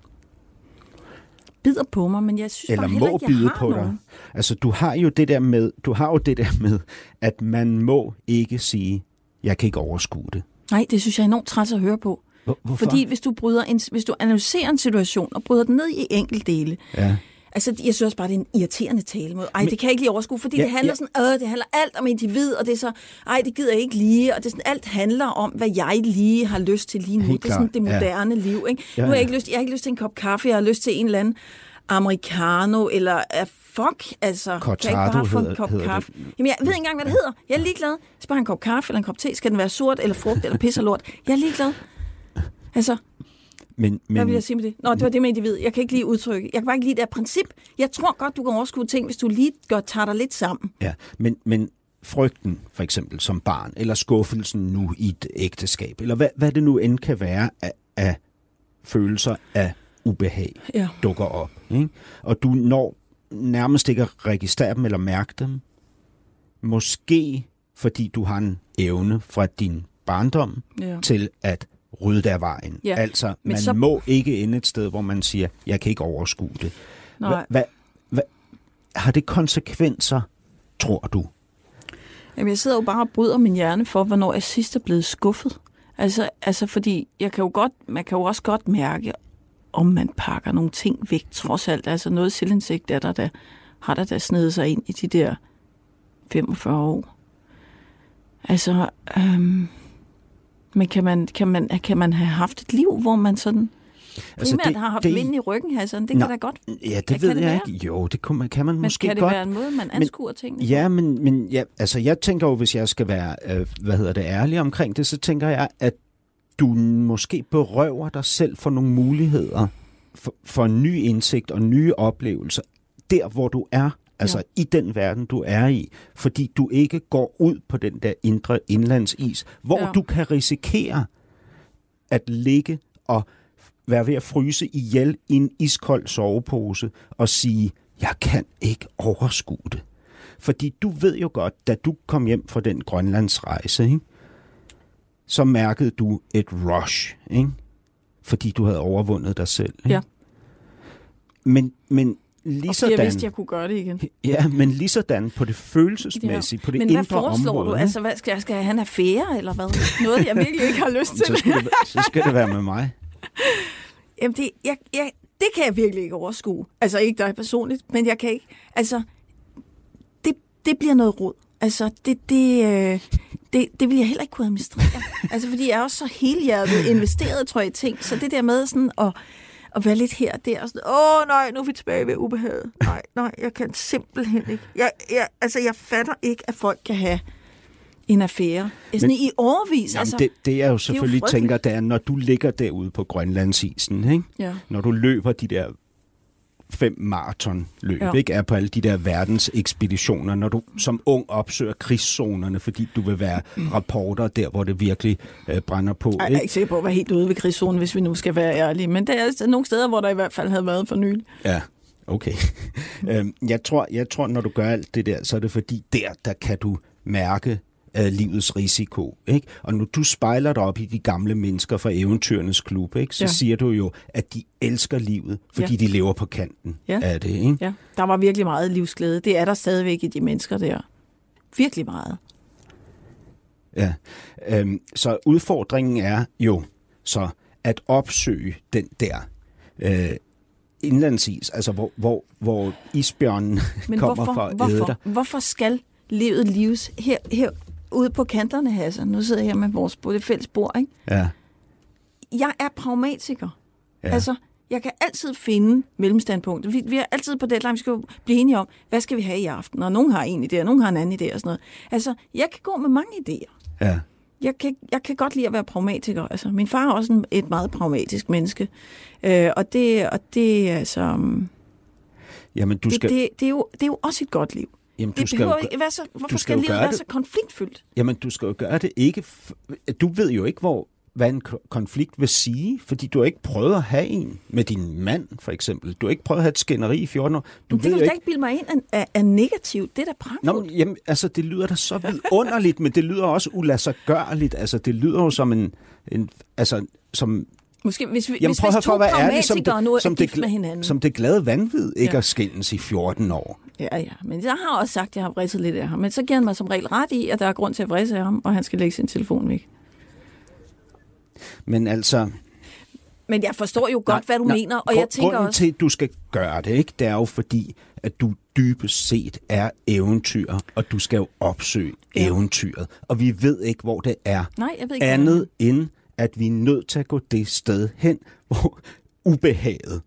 bider på mig, men jeg synes eller bare heller ikke, jeg bide på nogen. dig. Altså, du har jo det der med, du har jo det der med, at man må ikke sige, jeg kan ikke overskue det. Nej, det synes jeg er enormt træt at høre på. Hvorfor? Fordi hvis du, bryder en, hvis du analyserer en situation og bryder den ned i enkeltdele, ja. Altså, jeg synes også bare, det er en irriterende talemåde. Ej, Men, det kan jeg ikke lige overskue, fordi ja, det handler ja. sådan, øh, det handler alt om individ, og det er så, ej, det gider jeg ikke lige, og det er sådan, alt handler om, hvad jeg lige har lyst til lige nu. Helt det er sådan det moderne ja. liv, ikke? Ja, ja. Nu har jeg ikke lyst, jeg har ikke lyst til en kop kaffe, jeg har lyst til en eller anden americano, eller uh, fuck, altså, Cortado kan jeg ikke bare få en kop kaffe? Det. Jamen, jeg ved ikke engang, hvad det hedder. Jeg er ligeglad. Spørg en kop kaffe eller en kop te. Skal den være sort, eller frugt, eller pis lort? Jeg er ligeglad. Altså, men, men, Hvad vil jeg sige med det? Nå, det var det med individ. Jeg kan ikke lige udtrykke. Jeg kan bare ikke lide det her princip. Jeg tror godt, du kan overskue ting, hvis du lige gør, tager dig lidt sammen. Ja, men, men frygten for eksempel som barn, eller skuffelsen nu i et ægteskab, eller hvad, hvad det nu end kan være af, af følelser af ubehag, ja. dukker op. Ikke? Og du når nærmest ikke at registrere dem eller mærke dem. Måske fordi du har en evne fra din barndom ja. til at rydde der vejen. Ja. Altså, Men man så... må ikke ende et sted, hvor man siger, jeg kan ikke overskue det. Hva, hva, har det konsekvenser, tror du? Jamen, jeg sidder jo bare og bryder min hjerne for, hvornår jeg sidst er blevet skuffet. Altså, altså fordi jeg kan jo godt, man kan jo også godt mærke, om man pakker nogle ting væk, trods alt. Altså noget selvindsigt er der, der har der der snedet sig ind i de der 45 år. Altså, øhm, men kan man, kan, man, kan man have haft et liv, hvor man sådan primært det, har haft det, vinden i ryggen, Hassan. Det Nå, kan da godt. Ja, det ved det jeg være? ikke. Jo, det kunne man, kan man Men måske kan det godt. være en måde, man anskuer tingene? på? Ja, men, men ja, altså, jeg tænker jo, hvis jeg skal være, øh, hvad hedder det, ærlig omkring det, så tænker jeg, at du måske berøver dig selv for nogle muligheder for, for en ny indsigt og nye oplevelser, der hvor du er, altså ja. i den verden, du er i, fordi du ikke går ud på den der indre indlandsis, hvor Ja. du kan risikere at ligge og være ved at fryse ihjel i en iskold sovepose og sige, jeg kan ikke overskue det. Fordi du ved jo godt, da du kom hjem fra den Grønlandsrejse, ikke? så mærkede du et rush, ikke? fordi du havde overvundet dig selv. Ikke? Ja. Men, men Og lige fordi jeg vidste, jeg kunne gøre det igen. (laughs) ja, men lige sådan på det følelsesmæssige, på det Men indre hvad foreslår område. du? Altså, hvad, skal, jeg, skal jeg have en affære, eller hvad? Noget, jeg virkelig ikke har lyst så, til. skal det, så skal det være med mig. (laughs) Jamen, det, jeg, jeg, det kan jeg virkelig ikke overskue. Altså, ikke dig personligt, men jeg kan ikke... Altså, det, det bliver noget råd. Altså, det, det, øh, det, det vil jeg heller ikke kunne administrere. altså, fordi jeg er også så helhjertet investeret, tror jeg, i ting. Så det der med sådan at, at være lidt her og der, og sådan, åh nej, nu er vi tilbage ved ubehaget. Nej, nej, jeg kan simpelthen ikke. Jeg, jeg, altså, jeg fatter ikke, at folk kan have en affære. Sådan Men- i overvis. Jamen, altså, det, det jeg jo selvfølgelig frygteligt. tænker, det er, når du ligger derude på Grønlandsisen, ikke? Ja. når du løber de der fem maratonløb, Ja. ikke? er på alle de der verdens ekspeditioner, når du som ung opsøger krigszonerne, fordi du vil være rapporter der, hvor det virkelig øh, brænder på. Ej, jeg er Ikke? ikke sikker på at være helt ude ved krigszonen, hvis vi nu skal være ærlige. Men der er altså nogle steder, hvor der i hvert fald havde været for nylig. Ja, okay. (laughs) øhm, jeg, tror, jeg tror, når du gør alt det der, så er det fordi, der, der kan du mærke øh, livets risiko. Ikke? Og når du spejler dig op i de gamle mennesker fra Eventyrernes Klub, ikke, så Ja. siger du jo, at de elsker livet, fordi Ja. de lever på kanten Ja. af det. Ikke? Ja, der var virkelig meget livsglæde. Det er der stadigvæk i de mennesker der. Virkelig meget. Ja. Øhm, så udfordringen er jo så at opsøge den der øh, indlandsis, altså hvor, hvor, hvor isbjørnen Men (laughs) kommer hvorfor, for at æde dig. hvorfor, hvorfor skal livet lives her, her ude på kanterne, Hassan? Nu sidder jeg her med vores på det fælles bord, ikke? Ja. Jeg er pragmatiker. Ja. Altså, jeg kan altid finde mellemstandpunkter. Vi, vi er altid på deadline, vi skal jo blive enige om, hvad skal vi have i aften? Og nogen har en idé, og nogen har en anden idé og sådan noget. Altså, jeg kan gå med mange idéer. Ja. jeg kan, jeg kan godt lide at være pragmatiker. Altså, min far er også en, et meget pragmatisk menneske. Øh, og det, og det, er altså, um, Jamen, du det, skal, det, det, er jo, det er jo også et godt liv. Jamen, du Det skal behøver jo, ikke være så, hvorfor skal skal, livet være det- så konfliktfyldt? Jamen, du skal jo gøre det ikke... Du ved jo ikke, hvor, hvad en ko- konflikt vil sige, fordi du har ikke prøvet at have en med din mand, for eksempel. Du har ikke prøvet at have et skænderi i 14 år. Du Men det kan du da ikke bilde mig ind er, er, negativt. Det er da Nå, pragtfuldt. men, jamen, altså, det lyder da så vidunderligt, men det lyder også ulassergørligt. Altså, det lyder jo som en... en altså, som, Måske hvis, vi, jamen, hvis, prøv hvis to pragmatikere nu er som gift med hinanden. som det glade vanvid, ikke Ja. at skændes i 14 år. Ja, ja. Men jeg har også sagt, at jeg har vridset lidt af ham. Men så giver han mig som regel ret i, at der er grund til at vrisse af ham, og han skal lægge sin telefon væk. Men altså... Men jeg forstår jo godt, Nej, hvad du nej, mener, og jeg tænker grunden også... til, at du skal gøre det, ikke, det er jo fordi, at du dybest set er eventyr, og du skal jo opsøge Ja. eventyret. Og vi ved ikke, hvor det er. Nej, jeg ved ikke, Andet end, at vi er nødt til at gå det sted hen, (laughs) hvor ubehaget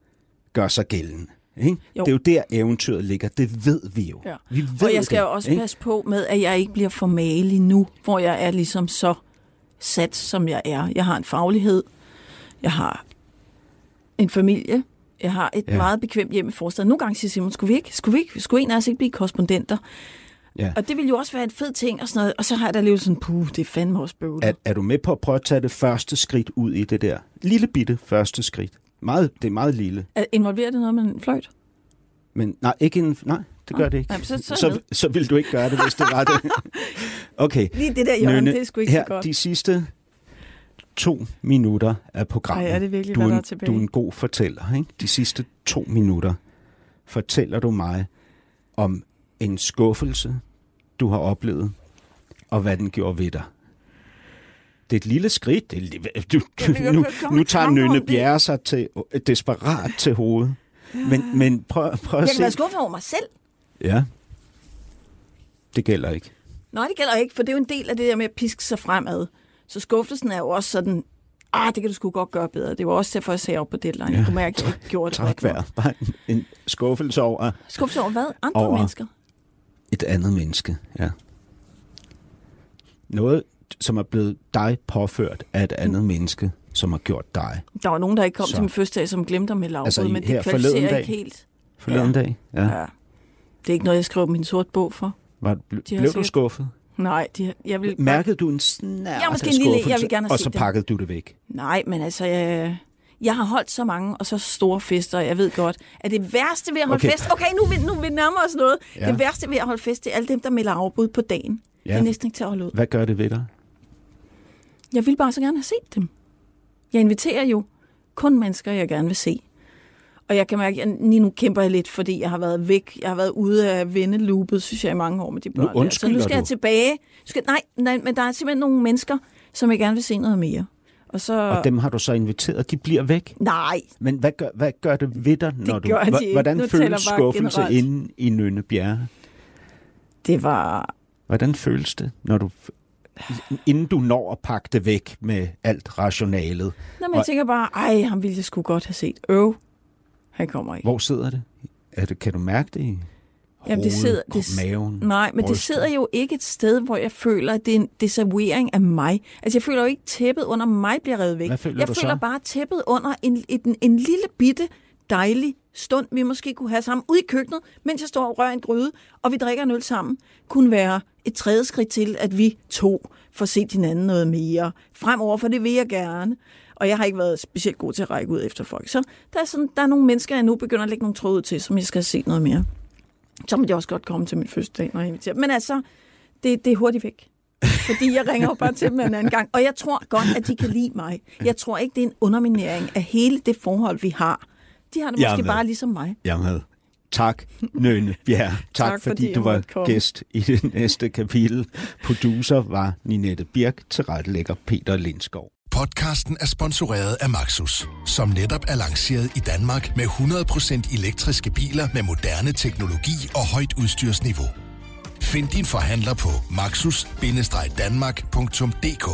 gør sig gældende. Ikke? Jo. Det er jo der, eventyret ligger. Det ved vi jo. Ja. Vi ved Og jeg skal det, jo også ikke? passe på med, at jeg ikke bliver for malig nu, hvor jeg er ligesom så sat, som jeg er. Jeg har en faglighed, jeg har en familie, jeg har et. Ja. meget bekvemt hjem i forstaden. Nogle gange siger Simon, skulle vi ikke, skulle vi ikke, skulle en af os ikke blive korrespondenter? Ja. Og det ville jo også være en fed ting og sådan noget. Og så har jeg da levet sådan, puh, det er fandme også bøvlet. Er, er du med på at prøve at tage det første skridt ud i det der? Lille bitte første skridt. Meget, det er meget lille. Involverer det noget med en fløjt? Men nej, ikke en, nej det gør det ikke. nej, så- så er så, så vil du ikke gøre det, hvis det var det. (laughs) Okay. Lige det der Nynne, det er sgu ikke her, så godt. de sidste to minutter af programmet. Ej, er det virkelig, du, er der en, er tilbage? du er en god fortæller. Ikke? De sidste to minutter fortæller du mig om en skuffelse, du har oplevet, og hvad den gjorde ved dig. Det er et lille skridt. Det er, du, Jamen, jeg nu, kan nu tager Nynne. Bjerre sig til, desperat til hovedet. Men, men prøv, prøv at Jeg kan se. være skuffet over mig selv. Ja. Det gælder ikke. Nej, det gælder ikke, for det er jo en del af det der med at piske sig fremad. Så skuffelsen er jo også sådan ah, det kan du sgu godt gøre bedre. Det var også derfor, jeg sagde op på deadline. Jeg kunne mærke, at jeg ikke gjorde det. Tak vær. Bare en, en skuffelse over Skuffelse over hvad? Andre Over- mennesker? et andet menneske. Ja. Noget, som er blevet dig påført af et andet menneske, som har gjort dig Der var nogen, der ikke kom Så. til min fødselsdag, som glemte melde afbud, Altså, i- men det kvalificerer forleden ikke dag? helt. forleden Ja. dag. Ja. Ja. Det er ikke noget, jeg skriver på min sort bog for. Var, har blev du skuffet? Nej, de, jeg vil... Mærkede du en snært Ja, måske en lille- jeg vil gerne og så det. pakkede du det væk? Nej, men altså, jeg, jeg har holdt så mange og så store fester, og jeg ved godt, at det værste ved at holde Okay. fest... Okay, nu, nu vi nærmer os noget. Ja. Det værste ved at holde fest, det er alle dem, der melder afbud på dagen. Ja. Det er næsten ikke til at holde ud. Hvad gør det ved dig? Jeg vil bare så gerne have set dem. Jeg inviterer jo kun mennesker, jeg gerne vil se. Og jeg kan mærke, at lige nu kæmper jeg lidt, fordi jeg har været væk. Jeg har været ude af venneloopet, synes jeg, i mange år med de børn. der. Så nu skal jeg du. tilbage. Skal, nej, nej, men der er simpelthen nogle mennesker, som jeg gerne vil se noget mere. Og så... Og dem har du så inviteret, de bliver væk. Nej, Men hvad gør, hvad gør det ved dig, når du... gør de hva- ikke. Hvordan Nu føles jeg skuffelse generelt. inde i Nynne Bjerre? det var... Hvordan føles det, når du... Inden du når at pakke det væk med alt rationalet. Nå, men jeg Og- tænker bare, ej, ham ville jeg sgu godt have set. Øv, han kommer ikke. Hvor sidder det? Er det kan du mærke det i Jamen, det sidder- det- maven? Nej, men det brystet? sidder jo ikke et sted, hvor jeg føler, at det er en desavouering af mig. Altså, jeg føler jo ikke, at tæppet under mig bliver revet væk. Hvad føler jeg du føler så? bare, tæppet under en, en, en lille bitte, dejlig stund, vi måske kunne have sammen ude i køkkenet, mens jeg står og rører en gryde, og vi drikker en øl sammen, kunne være et tredje skridt til, at vi to får set hinanden noget mere fremover, for det vil jeg gerne. Og jeg har ikke været specielt god til at række ud efter folk. Så der er, sådan, der er nogle mennesker, jeg nu begynder at lægge nogle tråde til, som jeg skal se noget mere. Så må de også godt komme til min fødselsdag, når jeg inviterer. Men altså, det, det er hurtigt væk. Fordi jeg ringer jo bare til dem en anden gang. Og jeg tror godt, at de kan lide mig. Jeg tror ikke, det er en underminering af hele det forhold, vi har. De har det Jeg måske med. bare ligesom mig. Jeg med. Tak, Nøne Bjerre. Tak, Tak, tak fordi fordi du var komme. gæst i det næste kapitel. Producer var Ninette Birk, tilrettelægger Peter Lindskov. Podcasten er sponsoreret af Maxus, som netop er lanceret i Danmark med 100% elektriske biler med moderne teknologi og højt udstyrsniveau. Find din forhandler på maxus-danmark.dk